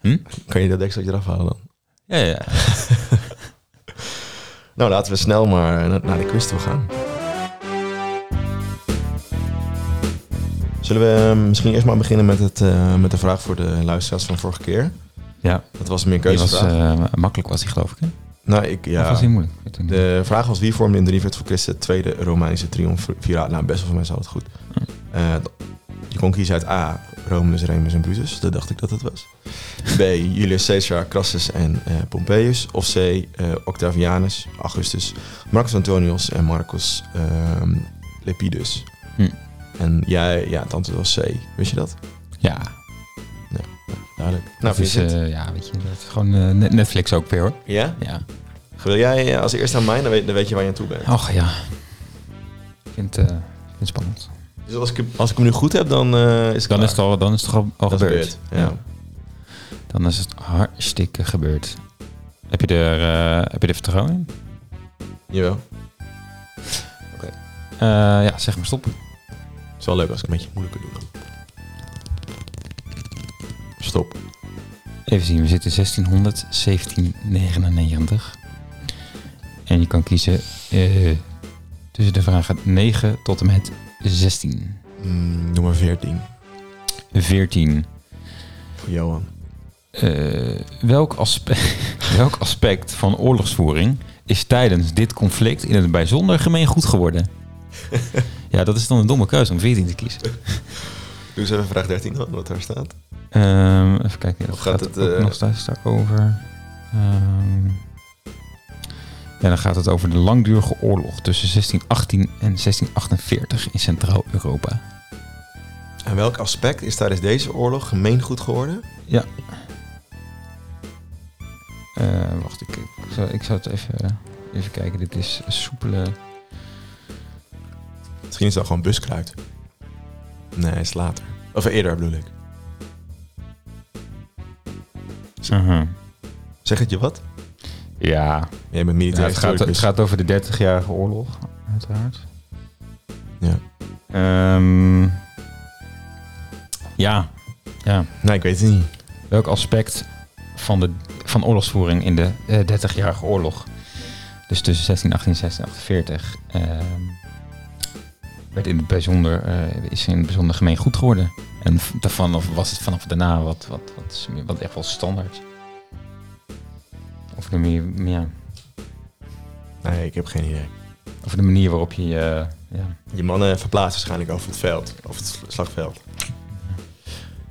Speaker 2: Hm?
Speaker 1: Kan je dat dekseltje eraf halen dan?
Speaker 2: Ja, ja.
Speaker 1: Nou, laten we snel maar naar, de quiz toe gaan. Zullen we eh, misschien eerst maar beginnen met, het, eh, met de vraag voor de luisteraars van vorige keer?
Speaker 2: ja.
Speaker 1: Dat was meer
Speaker 2: Die was,
Speaker 1: keuzevraag.
Speaker 2: eh, makkelijk was die, geloof ik. Hè?
Speaker 1: nou, ik,
Speaker 2: Of
Speaker 1: ja,
Speaker 2: was die moeilijk?
Speaker 1: De vraag was wie vormde in de Rivet voor Christus het tweede Romeinse triumviraat? Nou, best wel voor mij zat het goed. Eh, je kon kiezen uit A, Romulus, Remus en Brutus. Dat dacht ik dat het was. B, Julius Caesar, Crassus en eh, Pompeius. Of C, eh, Octavianus, Augustus, Marcus Antonius en Marcus ehm, Lepidus.
Speaker 2: Hm.
Speaker 1: En jij, ja, het antwoord was C. Wist je dat?
Speaker 2: Ja.
Speaker 1: Duidelijk. Nou, vind
Speaker 2: is, eh, ja, weet je, dat is gewoon Net- Netflix ook weer, hoor.
Speaker 1: Ja?
Speaker 2: Ja.
Speaker 1: Wil jij als eerste aan mij, dan weet, dan weet je waar je aan toe bent.
Speaker 2: Och, ja. Ik vind, vind het spannend.
Speaker 1: Dus als ik, als ik hem nu goed heb, dan eh, is het
Speaker 2: Dan
Speaker 1: klaar.
Speaker 2: is het al, dan is het al, gebeurd.
Speaker 1: gebeurd, ja.
Speaker 2: Dan is het hartstikke gebeurd. Heb je er, eh, heb je er vertrouwen in?
Speaker 1: Jawel.
Speaker 2: Eh, ja, zeg maar stop.
Speaker 1: Het is wel leuk als ik een beetje moeilijker doe dan. Stop.
Speaker 2: Even zien, we zitten 1600, 1799. En je kan kiezen tussen de vragen 9 tot en met 16.
Speaker 1: Mm, nummer 14.
Speaker 2: 14.
Speaker 1: Voor Johan.
Speaker 2: Eh, welk, aspe- welk aspect van oorlogsvoering is tijdens dit conflict in het bijzonder gemeengoed geworden? ja, dat is dan een domme keuze om 14 te kiezen.
Speaker 1: Doe eens even vraag 13 dan, wat daar staat.
Speaker 2: Ehm, even kijken,
Speaker 1: Of gaat
Speaker 2: gaat,
Speaker 1: het,
Speaker 2: ook
Speaker 1: eh,
Speaker 2: nog steeds daarover. Ehm, ja, dan gaat het over de langdurige oorlog tussen 1618 en 1648 in Centraal-Europa.
Speaker 1: En welk aspect is tijdens deze oorlog gemeengoed geworden?
Speaker 2: Eh, wacht, ik, ik, zou, ik zou het even, even kijken. Dit is soepele...
Speaker 1: Misschien is dat gewoon buskruid. Nee, is later. Of eerder bedoel ik.
Speaker 2: Aha.
Speaker 1: Zeg het je wat?
Speaker 2: Ja,
Speaker 1: Jij bent
Speaker 2: Ja,
Speaker 1: militair
Speaker 2: het, gaat, het gaat over de 30-jarige oorlog, uiteraard.
Speaker 1: Ja.
Speaker 2: Ehm, ja. ja.
Speaker 1: Nee, ik weet het niet.
Speaker 2: Welk aspect van, de, van oorlogsvoering in de eh 30-jarige oorlog, dus tussen 1618 en 1648, ehm, werd in het bijzonder, eh, is in het bijzonder gemeen goed geworden? En daarvan of was het vanaf daarna wat, wat, wat, wat echt wel standaard? Of de manier, ja,
Speaker 1: Nee, ik heb geen idee.
Speaker 2: of de manier waarop je je, ja,
Speaker 1: Je mannen verplaatsen waarschijnlijk over het veld. Over het sl- slagveld.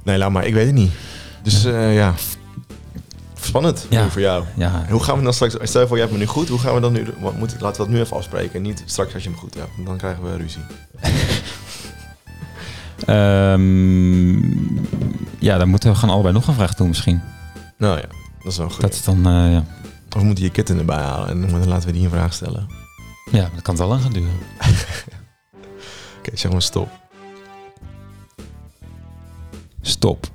Speaker 1: Nee, laat maar. Ik weet het niet. Dus eh, ja. Spannend
Speaker 2: Ja.
Speaker 1: voor jou.
Speaker 2: ja,
Speaker 1: Hoe gaan we dan straks... Stel je voor, je hebt me nu goed. Hoe gaan we dan nu... Wat moet, laten we dat nu even afspreken. Niet straks als je hem goed hebt. want Dan krijgen we ruzie.
Speaker 2: Ehm, ja, dan moeten we gewoon allebei nog een vraag doen misschien.
Speaker 1: Nou ja, dat is wel goed.
Speaker 2: Dat is dan, eh, ja.
Speaker 1: Of we moeten je kitten erbij halen. En dan laten we die een vraag stellen. Oké,
Speaker 2: ja, dat kan wel lang gaan duren.
Speaker 1: zeg maar stop.
Speaker 2: Stop.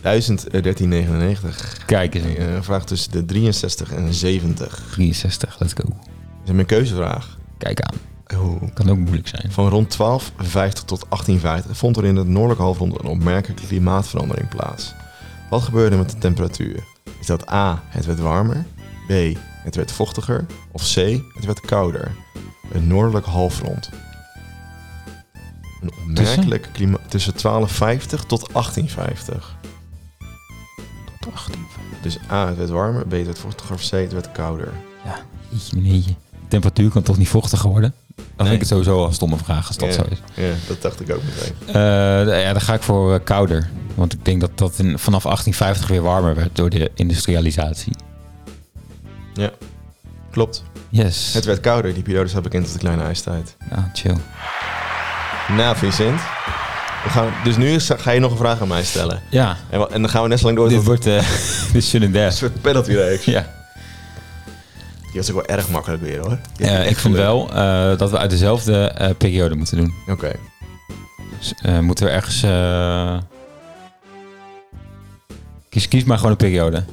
Speaker 1: 1399.
Speaker 2: Kijk eens.
Speaker 1: Een Eh, vraag tussen de 63 en 70.
Speaker 2: 63, let's go.
Speaker 1: Dat is mijn keuzevraag.
Speaker 2: Kijk aan.
Speaker 1: Oeh.
Speaker 2: Kan ook moeilijk zijn.
Speaker 1: Van rond 1250 tot 1850 vond er in het noordelijke halfrond een opmerkelijke klimaatverandering plaats. Wat gebeurde met de temperatuur? Is dat A. Het werd warmer, B. Het werd vochtiger of C. Het werd kouder? Het noordelijke halfrond. Een opmerkelijk klimaat tussen 1250 tot 1850.
Speaker 2: Tot 18.
Speaker 1: Dus A. Het werd warmer, B. Het werd vochtiger of C. Het werd kouder.
Speaker 2: Ja, jeetje meneertje. De temperatuur kan toch niet vochtiger worden? Dan
Speaker 1: Nee.
Speaker 2: vind ik het sowieso al een stomme vraag als dat
Speaker 1: Ja.
Speaker 2: zo is.
Speaker 1: Ja, dat dacht ik ook meteen.
Speaker 2: Eh, ja, dan ga ik voor eh, kouder. Want ik denk dat dat in, vanaf 1850 weer warmer werd door de industrialisatie.
Speaker 1: Klopt.
Speaker 2: Yes.
Speaker 1: Het werd kouder. Die periode staat bekend als de kleine ijstijd.
Speaker 2: Ja, chill.
Speaker 1: Nou, Vincent. We gaan, dus nu ga je nog een vraag aan mij stellen.
Speaker 2: Ja,
Speaker 1: En, en dan gaan we net zo lang door
Speaker 2: dit
Speaker 1: tot
Speaker 2: wordt eh de sudden
Speaker 1: een soort penalty reeks.
Speaker 2: Ja.
Speaker 1: Die was ook wel erg makkelijk weer hoor.
Speaker 2: Ja,
Speaker 1: heb
Speaker 2: ik vind wel eh, dat we uit dezelfde eh, periode moeten doen.
Speaker 1: Oké.
Speaker 2: Dus, eh, moeten we ergens... eh, Kies, kies maar gewoon een periode.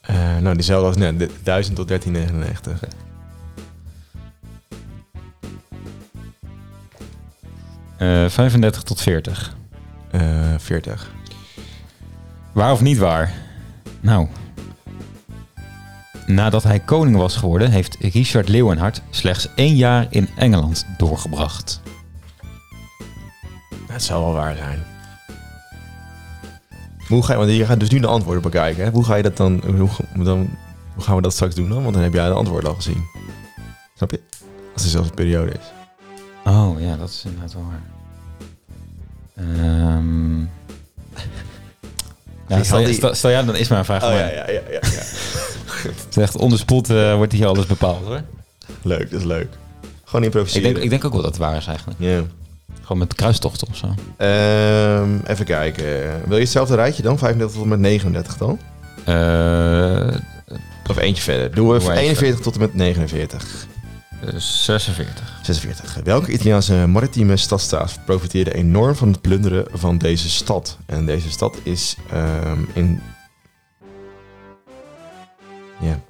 Speaker 1: Eh, nou, diezelfde als net. de- 1000 tot 1399.
Speaker 2: Eh 35 tot 40.
Speaker 1: Eh 40.
Speaker 2: Waar of niet waar? Nou. Nadat hij koning was geworden, heeft Richard Leeuwenhard slechts één jaar in Engeland doorgebracht.
Speaker 1: Het zal wel waar zijn. Hoe ga je, want je gaat dus nu de antwoorden bekijken. Hè? Hoe ga je dat dan hoe, dan... hoe gaan we dat straks doen dan? Want dan heb jij de antwoorden al gezien. Snap je? Als het dezelfde periode is.
Speaker 2: Oh ja, dat is inderdaad wel waar. Ehm Stel,
Speaker 1: die-
Speaker 2: stel, stel ja, dan is mijn vraag.
Speaker 1: Oh
Speaker 2: maar
Speaker 1: ja, ja, ja, ja. ja.
Speaker 2: Het is echt on the spot eh, wordt hier alles bepaald hoor.
Speaker 1: leuk, dat is leuk. Gewoon
Speaker 2: Ik
Speaker 1: improviseren.
Speaker 2: denk, ik denk ook wel dat het waar is eigenlijk.
Speaker 1: Ja.
Speaker 2: Gewoon met kruistochten of zo.
Speaker 1: Ehm, even kijken. Wil je hetzelfde rijtje dan? 35 tot en met 39 dan?
Speaker 2: Eh,
Speaker 1: Of eentje verder. Doen we
Speaker 2: Doe maar
Speaker 1: 41 tot en met 49.
Speaker 2: Eh, 46.
Speaker 1: 46. Welke Italiaanse maritieme stadstaat profiteerde enorm van het plunderen van deze stad? En deze stad is ehm, in... Ja.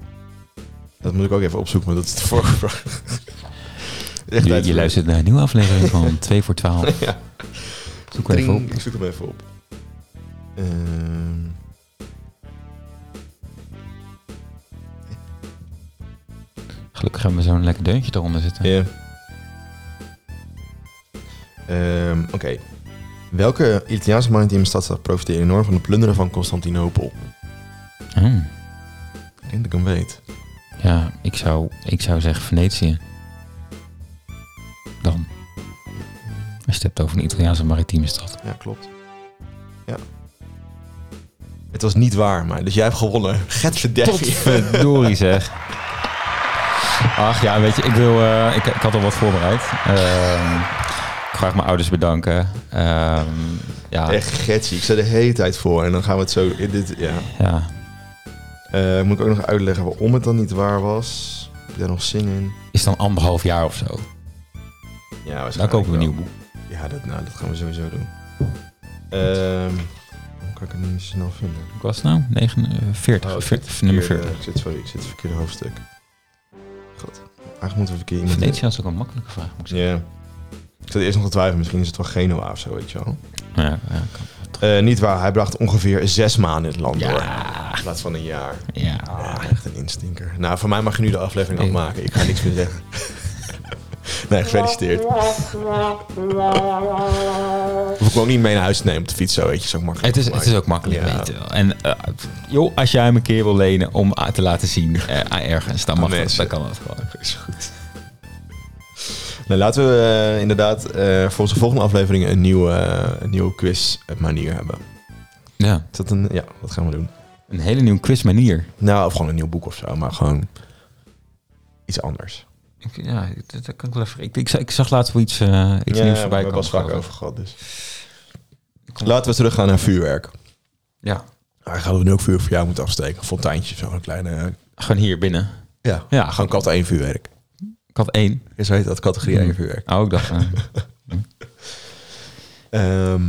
Speaker 1: Dat moet ik ook even opzoeken, maar dat is de vorige vraag. Echt
Speaker 2: Je, luistert naar een nieuwe aflevering van 2 voor 12.
Speaker 1: Ja.
Speaker 2: Zoek even op.
Speaker 1: Ik zoek hem even op. Ehm.
Speaker 2: Gelukkig hebben we zo'n lekker deuntje eronder zitten.
Speaker 1: Ja. Ehm, Oké. Welke Italiaanse maritieme stadstad profiteert enorm van de plunderen van Constantinopel?
Speaker 2: Oh.
Speaker 1: Ik denk dat ik hem weet.
Speaker 2: Ja, ik zou, ik zou zeggen Venetië. Dan. Als je het hebt over een Italiaanse maritieme stad.
Speaker 1: Ja, klopt. Ja. Het was niet waar, maar dus jij hebt gewonnen. Get verdefje.
Speaker 2: Verdorie zeg. Ach ja, weet je, ik, wil, eh, ik, ik had al wat voorbereid. Ehm, ik ga mijn ouders bedanken. Ehm, ja,
Speaker 1: Echt getsie. Ik zet de hele tijd voor en dan gaan we het zo... In dit, ja.
Speaker 2: ja,
Speaker 1: Eh, moet ik ook nog uitleggen waarom het dan niet waar was? Heb je daar nog zin in?
Speaker 2: is dan anderhalf jaar of zo.
Speaker 1: Ja,
Speaker 2: Dan kopen we een nieuw boek.
Speaker 1: Ja, dat, nou, dat gaan we sowieso doen. Ehm hoe kan ik het niet snel vinden?
Speaker 2: Hoe was het nou? 49,
Speaker 1: Oh, ik
Speaker 2: veer-
Speaker 1: zit
Speaker 2: nummer
Speaker 1: verkeerde-
Speaker 2: 40.
Speaker 1: Ik zit, sorry, ik zit in het verkeerde hoofdstuk. Eigenlijk moeten we iemand...
Speaker 2: Is ook een makkelijke vraag, moet ik zeggen.
Speaker 1: Ja. Ik zat eerst nog te twijfelen, misschien is het wel Genoa of zo, weet je wel.
Speaker 2: Ja, ja, kan.
Speaker 1: Eh, niet waar, hij bracht ongeveer zes maanden in het land door. In plaats van een jaar.
Speaker 2: ja.
Speaker 1: Ja, echt een instinker. Nou, voor mij mag je nu de aflevering afmaken. Ik ga niks meer zeggen. nee, gefeliciteerd. Hoef ik me ook niet mee naar huis te nemen op de fiets, zo weet je. Is ook makkelijk.
Speaker 2: Het is, het is ook makkelijk,
Speaker 1: Ja.
Speaker 2: wel. En eh, joh, als jij hem een keer wil lenen om ah, te laten zien eh, aan ergens, dan mag dat,
Speaker 1: mensen.
Speaker 2: dan kan dat gewoon.
Speaker 1: Is goed. Nou, laten we eh, inderdaad eh, voor onze volgende aflevering een nieuwe, eh, een nieuwe quiz manier hebben.
Speaker 2: Ja,
Speaker 1: Is dat een... Ja, dat gaan we doen.
Speaker 2: een hele nieuwe quizmanier.
Speaker 1: Nou, of gewoon een nieuw boek of zo, maar gewoon iets anders.
Speaker 2: Ik- Ja, dat, dat kan ik wel even. Ik, ik, zag- ik zag laatst wel iets, eh iets nieuws voorbij
Speaker 1: we hebben
Speaker 2: komen.
Speaker 1: het vaak over gehad, dus. Laten we teruggaan naar vuurwerk.
Speaker 2: Ja,
Speaker 1: Daar gaan we nu ook vuur voor jou moeten afsteken. Een fonteintje, zo'n kleine...
Speaker 2: gewoon hier binnen.
Speaker 1: Ja,
Speaker 2: Ja,
Speaker 1: gewoon kat één vuurwerk.
Speaker 2: Ik had één.
Speaker 1: Je zo heet dat, categorie
Speaker 2: Hmm.
Speaker 1: 1 vuurwerk.
Speaker 2: Oh, ik dacht. eh,
Speaker 1: Ehm,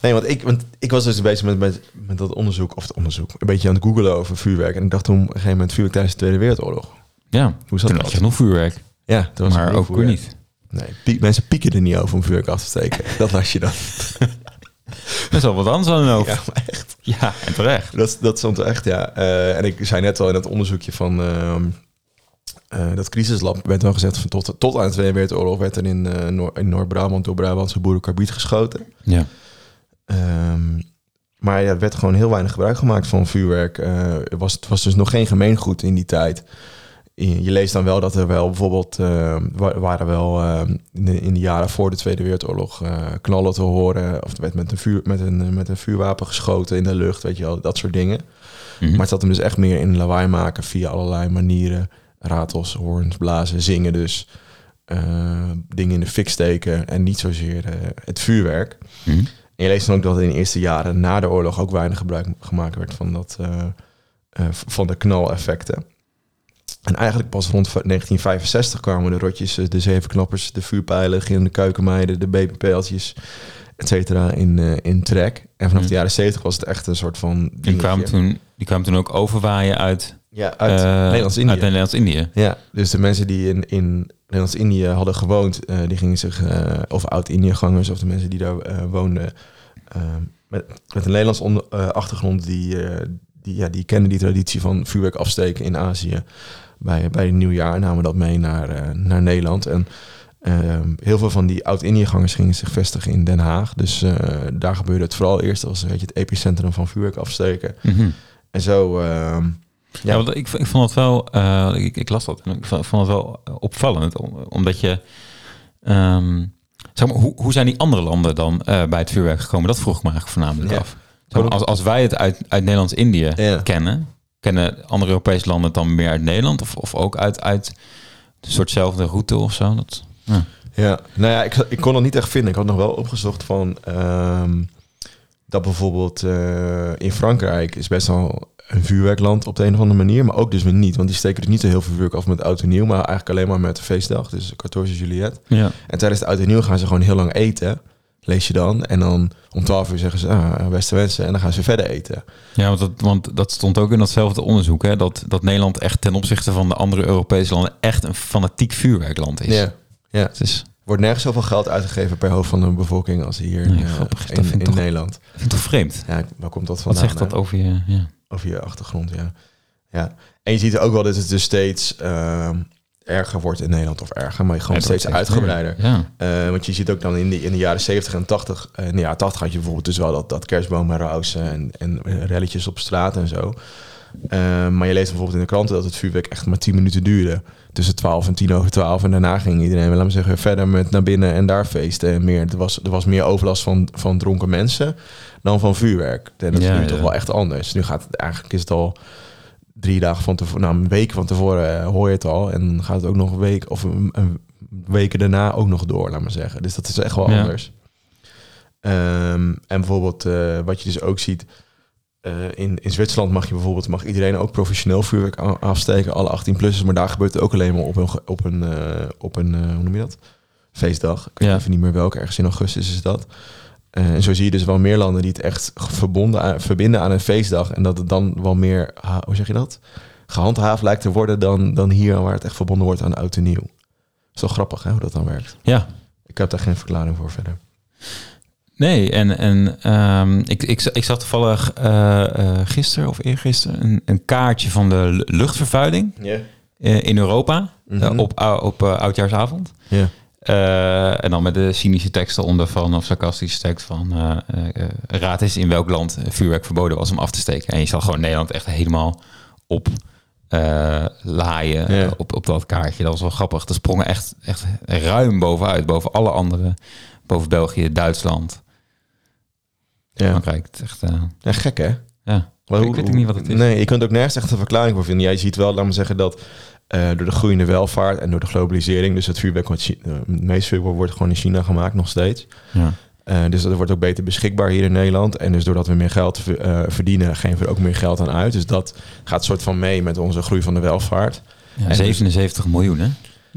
Speaker 1: nee, want ik, want ik was dus bezig met, met, met dat onderzoek, of het onderzoek, een beetje aan het googelen over vuurwerk. En ik dacht toen op een gegeven moment vuurwerk tijdens de Tweede Wereldoorlog.
Speaker 2: ja,
Speaker 1: Hoe zat
Speaker 2: toen
Speaker 1: dat?
Speaker 2: had je nog vuurwerk.
Speaker 1: Ja, was
Speaker 2: Maar ook weer niet.
Speaker 1: Nee, pie- mensen pieken er niet over om vuurwerk af te steken. dat las je dan.
Speaker 2: Dat is al wat anders dan een hoofd.
Speaker 1: Ja,
Speaker 2: Ja,
Speaker 1: maar echt.
Speaker 2: en terecht.
Speaker 1: Dat, dat stond er echt, ja. Eh, en ik zei net al in dat onderzoekje van ehm, eh, dat crisislab werd wel gezegd van tot, tot aan de Tweede Wereldoorlog werd er in, eh, Noor- in Noord-Brabant door Brabantse boeren karbiet geschoten.
Speaker 2: Ja.
Speaker 1: Ehm, maar ja, er werd gewoon heel weinig gebruik gemaakt van vuurwerk. Was, het was dus nog geen gemeengoed in die tijd. Je leest dan wel dat er wel bijvoorbeeld eh, wa- waren wel eh, in, de, in de jaren voor de Tweede Wereldoorlog eh, knallen te horen. Of er werd met een, vuur, met, een, met een vuurwapen geschoten in de lucht, weet je wel, dat soort dingen.
Speaker 2: Mhm.
Speaker 1: Maar het zat hem dus echt meer in lawaai maken via allerlei manieren. Ratels, hoorns, blazen, zingen dus. dingen in de fik steken en niet zozeer het vuurwerk.
Speaker 2: Mhm.
Speaker 1: En je leest dan ook dat in de eerste jaren na de oorlog ook weinig gebruik gemaakt werd van, dat, van de knaleffecten. En eigenlijk pas rond 1965 kwamen de rotjes, eh, de zevenknappers, de vuurpijlen, de keukenmeiden, de BBP'tjes, et cetera, in, eh, in trek. En vanaf
Speaker 2: Hmm.
Speaker 1: de jaren 70 was het echt een soort van...
Speaker 2: Die kwamen, toen, die kwamen toen ook overwaaien uit,
Speaker 1: Ja, uit
Speaker 2: eh,
Speaker 1: Nederlands-Indië.
Speaker 2: uit Nederlands-Indië.
Speaker 1: Ja, dus de mensen die in, in Nederlands-Indië hadden gewoond, die gingen zich, of oud-Indië-gangers, of de mensen die daar woonden, met, met een Nederlands onder- achtergrond, die, die, ja, die kenden die traditie van vuurwerk afsteken in Azië. Bij, bij het nieuwjaar namen dat mee naar, eh, naar Nederland. En eh, heel veel van die oud-Indië-gangers gingen zich vestigen in Den Haag. Dus eh, daar gebeurde het vooral eerst. Dat was een beetje het epicentrum van vuurwerk afsteken.
Speaker 2: Mhm.
Speaker 1: En zo... eh,
Speaker 2: Ja, want ik, ik vond het wel, eh, ik, ik las dat en ik vond het wel opvallend, om- omdat je, ehm, zeg maar, hoe, hoe zijn die andere landen dan bij het vuurwerk gekomen? Dat vroeg ik me eigenlijk voornamelijk
Speaker 1: Ja.
Speaker 2: af. Zeg maar, als, als wij het uit, uit Nederlands-Indië
Speaker 1: Ja.
Speaker 2: kennen, kennen andere Europese landen het dan meer uit Nederland of, of ook uit, uit een soortzelfde route of zo? Dat, ja.
Speaker 1: Ja, nou ja, ik, ik kon het niet echt vinden. Ik had nog wel opgezocht van ehm, dat bijvoorbeeld eh, in Frankrijk is best wel een vuurwerkland op de een of andere manier, maar ook dus weer niet, want die steken dus niet zo heel veel vuurwerk af met oud en nieuw, maar eigenlijk alleen maar met de feestdag, dus 14 Juliet.
Speaker 2: ja.
Speaker 1: En tijdens de oud en nieuw gaan ze gewoon heel lang eten, lees je dan, en dan om 12 uur zeggen ze ah, beste wensen en dan gaan ze verder eten.
Speaker 2: Ja, want dat, want dat stond ook in datzelfde onderzoek, hè, dat, dat Nederland echt ten opzichte van de andere Europese landen echt een fanatiek vuurwerkland is.
Speaker 1: Ja, Ja.
Speaker 2: Het is,
Speaker 1: Er wordt nergens zoveel geld uitgegeven per hoofd van de bevolking als hier
Speaker 2: Nee,
Speaker 1: eh,
Speaker 2: grappig
Speaker 1: in,
Speaker 2: vind ik
Speaker 1: in
Speaker 2: toch-
Speaker 1: Nederland.
Speaker 2: vind toch vreemd.
Speaker 1: Ja, waar komt dat
Speaker 2: Wat
Speaker 1: vandaan?
Speaker 2: zegt dat
Speaker 1: hè?
Speaker 2: over je... Ja.
Speaker 1: Over je achtergrond, ja. ja. En je ziet ook wel dat het dus steeds ehm, erger wordt in Nederland. Of erger, maar gewoon steeds uitgebreider.
Speaker 2: Ja.
Speaker 1: Eh, want je ziet ook dan in de, in de jaren 70 en 80... eh, in de jaren 80 had je bijvoorbeeld dus wel dat, dat kerstbomen rausen... En, en relletjes op straat en zo. Eh, maar je leest bijvoorbeeld in de kranten dat het vuurwerk echt maar 10 minuten duurde. Tussen 12 en 10 over 12. En daarna ging iedereen, laten we zeggen, verder met naar binnen en daar feesten. En meer, er, was, er was meer overlast van, van dronken mensen dan van vuurwerk. En dat is
Speaker 2: Ja,
Speaker 1: nu
Speaker 2: ja.
Speaker 1: toch wel echt anders. Nu gaat het eigenlijk is het al drie dagen van tevoren, nou een week van tevoren eh, hoor je het al. En dan gaat het ook nog een week of een, een weken daarna ook nog door, laat maar zeggen. Dus dat is echt wel
Speaker 2: Ja.
Speaker 1: anders. Ehm, en bijvoorbeeld eh, wat je dus ook ziet, eh, in, in Zwitserland mag je bijvoorbeeld mag iedereen ook professioneel vuurwerk afsteken, alle 18-plussers, maar daar gebeurt het ook alleen maar op een, op een, op een hoe noem je dat? Feestdag. Ik weet
Speaker 2: Ja.
Speaker 1: even niet meer welke, ergens in augustus is dat. Eh, en zo zie je dus wel meer landen die het echt verbonden aan, verbinden aan een feestdag. En dat het dan wel meer, hoe zeg je dat? Gehandhaafd lijkt te worden dan, dan hier waar het echt verbonden wordt aan oud en nieuw. is wel grappig hè, hoe dat dan werkt.
Speaker 2: ja.
Speaker 1: Ik heb daar geen verklaring voor verder.
Speaker 2: Nee, en, en ehm, ik, ik, ik zag toevallig eh gisteren of eergisteren een, een kaartje van de lu- luchtvervuiling in Europa
Speaker 1: Mhm.
Speaker 2: op, op oudjaarsavond.
Speaker 1: Ja.
Speaker 2: Eh, en dan met de cynische teksten onder van, of sarcastische tekst van... eh, eh, raad is in welk land vuurwerk verboden was om af te steken. En je zag gewoon Nederland echt helemaal op laaien
Speaker 1: Ja.
Speaker 2: op, op dat kaartje. Dat was wel grappig. Er sprongen echt, echt ruim bovenuit, boven alle andere. Boven België, Duitsland,
Speaker 1: Ja.
Speaker 2: Frankrijk. Het echt,
Speaker 1: ja, gek hè?
Speaker 2: ja.
Speaker 1: Maar
Speaker 2: ik weet niet wat het is.
Speaker 1: Nee, je kunt ook nergens echt een verklaring voor vinden. Jij ziet wel, laat me zeggen, dat eh, door de groeiende welvaart en door de globalisering, dus het vuurwerk, wordt, Chi- eh, het meeste vuurwerk wordt gewoon in China gemaakt nog steeds.
Speaker 2: Ja.
Speaker 1: Eh, dus dat wordt ook beter beschikbaar hier in Nederland. En dus doordat we meer geld ver- verdienen, geven we er ook meer geld aan uit. Dus dat gaat soort van mee met onze groei van de welvaart.
Speaker 2: Ja,
Speaker 1: En
Speaker 2: 77 miljoen, hè?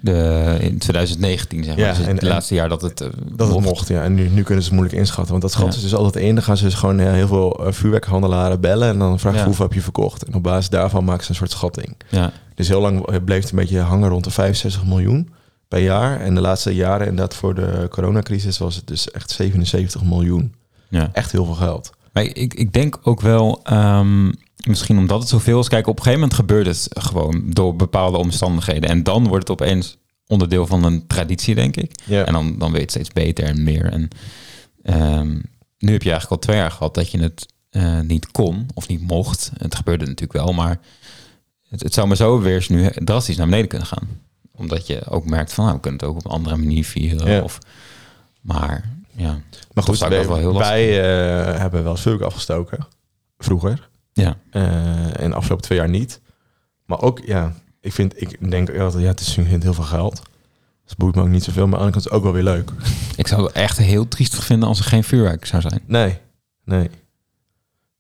Speaker 2: De, in 2019, zeg maar.
Speaker 1: Ja,
Speaker 2: dus het
Speaker 1: en- en-
Speaker 2: laatste jaar dat het... eh,
Speaker 1: Dat het mocht, ja. En nu, nu kunnen ze het moeilijk inschatten. Want dat schatten
Speaker 2: Ja.
Speaker 1: ze dus altijd in. Dan gaan ze dus gewoon eh, heel veel eh, vuurwerkhandelaren bellen. En dan vragen ze
Speaker 2: Ja.
Speaker 1: hoeveel heb je verkocht. En op basis daarvan maken ze een soort schatting.
Speaker 2: Ja,
Speaker 1: Dus heel lang bleef het een beetje hangen rond de 65 miljoen per jaar. En de laatste jaren, inderdaad voor de coronacrisis, was het dus echt 77 miljoen.
Speaker 2: ja.
Speaker 1: Echt heel veel geld.
Speaker 2: Maar ik, ik denk ook wel, ehm, misschien omdat het zoveel is. Kijk, op een gegeven moment gebeurt het gewoon door bepaalde omstandigheden. En dan wordt het opeens onderdeel van een traditie, denk ik. En dan, dan weet je het steeds beter en meer. En ehm, nu heb je eigenlijk al twee jaar gehad dat je het eh, niet kon of niet mocht. Het gebeurde natuurlijk wel, maar het, het zou maar zo weer eens nu drastisch naar beneden kunnen gaan. Omdat je ook merkt van, nou, we kunnen het ook op een andere manier vieren. Of, maar ja,
Speaker 1: Maar goed,
Speaker 2: zou
Speaker 1: wij,
Speaker 2: wel heel
Speaker 1: wij eh, hebben wel vuurwerk afgestoken. Vroeger.
Speaker 2: Ja.
Speaker 1: Eh, en de afgelopen twee jaar niet. Maar ook, ja, ik vind, ik denk altijd, ja, het is heel veel geld. Dus het boeit me ook niet zoveel, maar aan de kant is het ook wel weer leuk.
Speaker 2: Ik zou het echt heel triestig vinden als er geen vuurwerk zou zijn.
Speaker 1: Nee, nee,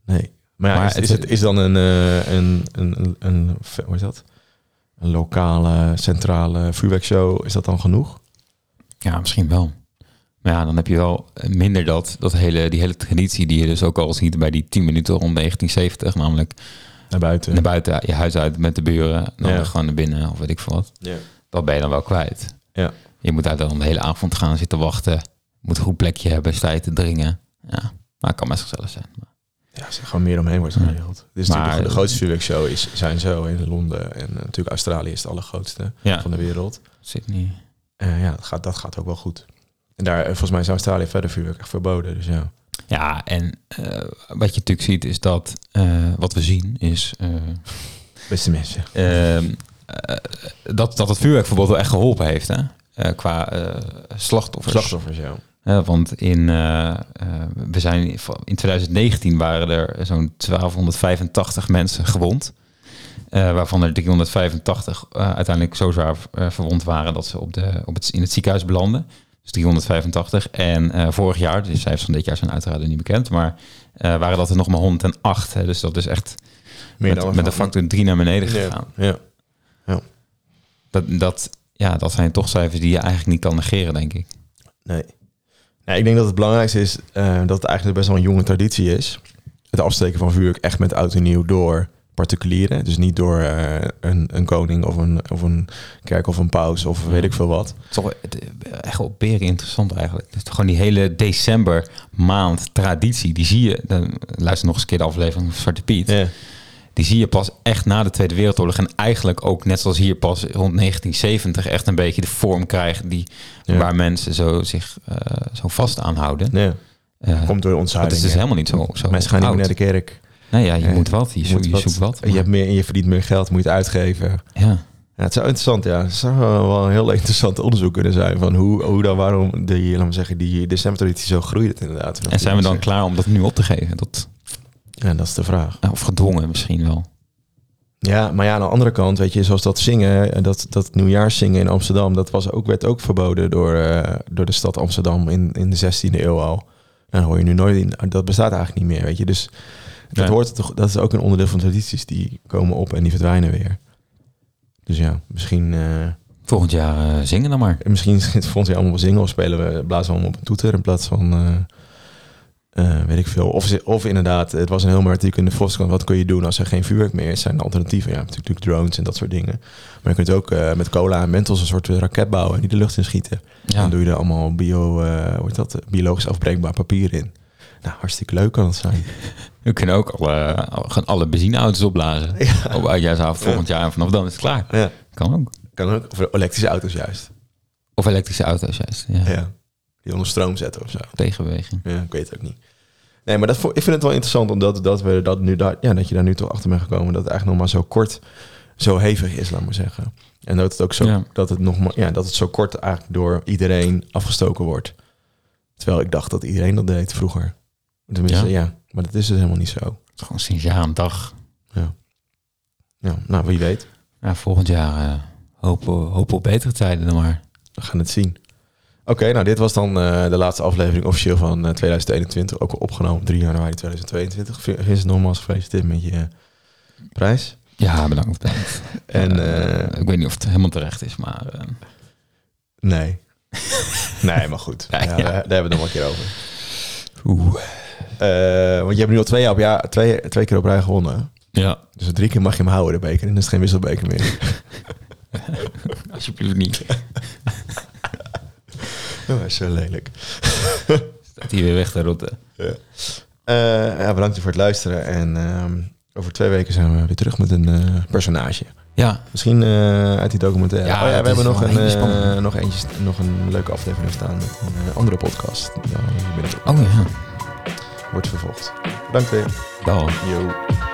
Speaker 1: nee. Maar ja,
Speaker 2: Maar
Speaker 1: is,
Speaker 2: het-
Speaker 1: is het is dan een, eh, een, een, een, een, hoe is dat? Een lokale, centrale vuurwerkshow, is dat dan genoeg?
Speaker 2: Ja, misschien wel. Maar ja, dan heb je wel minder dat, dat hele, die hele traditie die je dus ook al ziet bij die 10 minuten rond 1970. Namelijk
Speaker 1: Naar buiten.
Speaker 2: naar buiten, je huis uit met de buren. Dan
Speaker 1: Ja.
Speaker 2: gewoon naar binnen of weet ik veel wat.
Speaker 1: Ja.
Speaker 2: Dat ben je dan wel kwijt.
Speaker 1: Ja.
Speaker 2: Je moet daar dan de hele avond gaan zitten wachten. Moet een goed plekje hebben, sta je te dringen. Ja, maar het kan best gezellig zijn. Maar-
Speaker 1: Ja, er gewoon meer omheen wordt geregeld. Dus
Speaker 2: Maar-
Speaker 1: de, grootste vuurwerkshow is, zijn zo in Londen. En eh, natuurlijk Australië is het allergrootste
Speaker 2: Ja,
Speaker 1: van de wereld.
Speaker 2: Sydney.
Speaker 1: Eh, ja, dat gaat, dat gaat ook wel goed. En daar, eh, volgens mij is Australië verder vuurwerk echt verboden. Dus ja.
Speaker 2: Ja, en eh, wat je natuurlijk ziet is dat, eh, wat we zien is...
Speaker 1: Beste mensen.
Speaker 2: Ehm, eh, dat, dat het vuurwerkverbod wel echt geholpen heeft, hè? Qua slachtoffers.
Speaker 1: Slachtoffers, ja.
Speaker 2: Want in, we zijn, in 2019 waren er zo'n 1285 mensen gewond. Waarvan er 385 eh, uiteindelijk zo zwaar verwond waren dat ze op de, op het, in het ziekenhuis belanden. Dus 385. En eh, vorig jaar, dus de cijfers van dit jaar zijn uiteraard niet bekend, maar eh, waren dat er nog maar 108. Hè? Dus dat is echt
Speaker 1: Meer
Speaker 2: met,
Speaker 1: dan
Speaker 2: met een factor 3 naar beneden gegaan.
Speaker 1: Ja. ja.
Speaker 2: Dat, dat, ja, dat zijn toch cijfers die je eigenlijk niet kan negeren, denk ik.
Speaker 1: Nee. nee. Ik denk dat het belangrijkste is eh, dat het eigenlijk best wel een jonge traditie is. Het afsteken van vuurwerk echt met oud en nieuw door particulieren. Dus niet door eh, een, een koning of een, of een kerk of een paus of weet ik veel wat.
Speaker 2: Toch het, echt wel beren interessant eigenlijk. Dus gewoon die hele december maand traditie, die zie je. Dan luister nog eens een keer de aflevering van Zwarte Piet.
Speaker 1: Ja.
Speaker 2: Die zie je pas echt na de Tweede Wereldoorlog. En eigenlijk ook net zoals hier pas rond 1970 echt een beetje de vorm krijgen die waar mensen zo zich eh, zo vast aanhouden.
Speaker 1: Ja.
Speaker 2: Eh,
Speaker 1: Komt door
Speaker 2: dat
Speaker 1: ontzuiling.
Speaker 2: is dus helemaal niet zo. zo
Speaker 1: Mensen gaan niet meer naar de kerk.
Speaker 2: Nee, ja, je
Speaker 1: Ja.
Speaker 2: moet wat. Je, zoekt, je zoekt wat.
Speaker 1: Je, hebt meer, en je verdient meer geld, moet je het uitgeven.
Speaker 2: ja.
Speaker 1: Ja, het zou interessant, ja. Het zou wel een heel interessant onderzoek kunnen zijn van hoe, hoe dan, waarom die, laten we zeggen, die decembertraditie zo groeit inderdaad.
Speaker 2: En zijn we dan klaar om dat nu op te geven? Dat,
Speaker 1: Ja, dat is de vraag.
Speaker 2: of gedwongen misschien wel.
Speaker 1: Ja, maar ja, aan de andere kant, weet je, zoals dat zingen, eh, dat, dat nieuwjaarszingen in Amsterdam, dat was ook, werd ook verboden door, eh, door de stad Amsterdam in, in de 16e eeuw al. En dat hoor je nu nooit in. Dat bestaat eigenlijk niet meer, weet je. Dus dat,
Speaker 2: Ja.
Speaker 1: hoort toch, dat is ook een onderdeel van tradities die komen op en die verdwijnen weer. Dus ja, misschien, eh,
Speaker 2: Volgend jaar eh, zingen dan maar.
Speaker 1: misschien volgend jaar allemaal zingen of spelen we, blazen we allemaal op een toeter in plaats van, eh, weet ik veel. Of, of inderdaad, het was een heel mooi artikel in de Volkskrant. Wat kun je doen als er geen vuurwerk meer is? Zijn alternatieven? Ja, natuurlijk drones en dat soort dingen. Maar je kunt ook met cola en mentos een soort raket bouwen en die de lucht in schieten.
Speaker 2: Ja.
Speaker 1: Dan doe je er allemaal bio, hoe heet dat? biologisch afbreekbaar papier in. Nou, hartstikke leuk kan het zijn.
Speaker 2: We kunnen ook alle, al- gewoon alle benzineauto's opblazen. Op oudjaarsavond volgend jaar. En vanaf dan is het klaar.
Speaker 1: Ja,
Speaker 2: Kan ook.
Speaker 1: kan ook. Of elektrische auto's juist.
Speaker 2: Of elektrische auto's juist. Ja.
Speaker 1: Ja. Die onder stroom zetten of zo.
Speaker 2: Tegenbeweging.
Speaker 1: Ja, ik weet het ook niet. Nee, maar dat, ik vind het wel interessant omdat dat, we dat, nu daar, ja, dat je daar nu toch achter bent gekomen. Dat het eigenlijk nog maar zo kort, zo hevig is, laat maar zeggen. En dat het ook zo,
Speaker 2: Ja.
Speaker 1: dat het nog maar, ja, dat het zo kort eigenlijk door iedereen afgestoken wordt. Terwijl ik dacht dat iedereen dat deed vroeger. Tenminste, ja.
Speaker 2: Ja.
Speaker 1: maar dat is dus helemaal niet zo.
Speaker 2: Het is Gewoon sinds jaar en dag.
Speaker 1: Ja, nou, wie weet.
Speaker 2: Ja, volgend jaar eh, hopen, hopen op betere tijden dan maar.
Speaker 1: We gaan het zien. Oké, nou dit was dan eh, de laatste aflevering officieel van eh, 2021. Ook al opgenomen op 3 januari 2022. Vin- Vincent, nogmaals gefeliciteerd met je eh, prijs.
Speaker 2: Ja, bedankt. bedankt.
Speaker 1: En
Speaker 2: Eh,
Speaker 1: eh,
Speaker 2: ik weet niet of het helemaal terecht is, maar... eh,
Speaker 1: nee. nee, maar goed.
Speaker 2: Ja,
Speaker 1: Ja,
Speaker 2: ja.
Speaker 1: Daar, daar hebben we het nog een keer over.
Speaker 2: Oeh.
Speaker 1: Eh, want je hebt nu al twee, jaar op jaar, twee, twee keer op rij gewonnen.
Speaker 2: Ja,
Speaker 1: Dus drie keer mag je hem houden, de beker. En dan is het geen wisselbeker meer.
Speaker 2: alsjeblieft niet.
Speaker 1: dat is zo lelijk.
Speaker 2: Staat hier weer weg te rotten.
Speaker 1: Ja. Eh, ja, bedankt voor het luisteren. En ehm, over twee weken zijn we weer terug met een eh, personage.
Speaker 2: Ja,
Speaker 1: Misschien uit die documentaire.
Speaker 2: Ja,
Speaker 1: oh, ja, we hebben nog een,
Speaker 2: een hele spannende.
Speaker 1: nog, eentje, nog een leuke aflevering staan met een andere podcast. Binnenkort
Speaker 2: oh ja.
Speaker 1: Wordt vervolgd. Bedankt weer.
Speaker 2: Dag.
Speaker 1: Yo.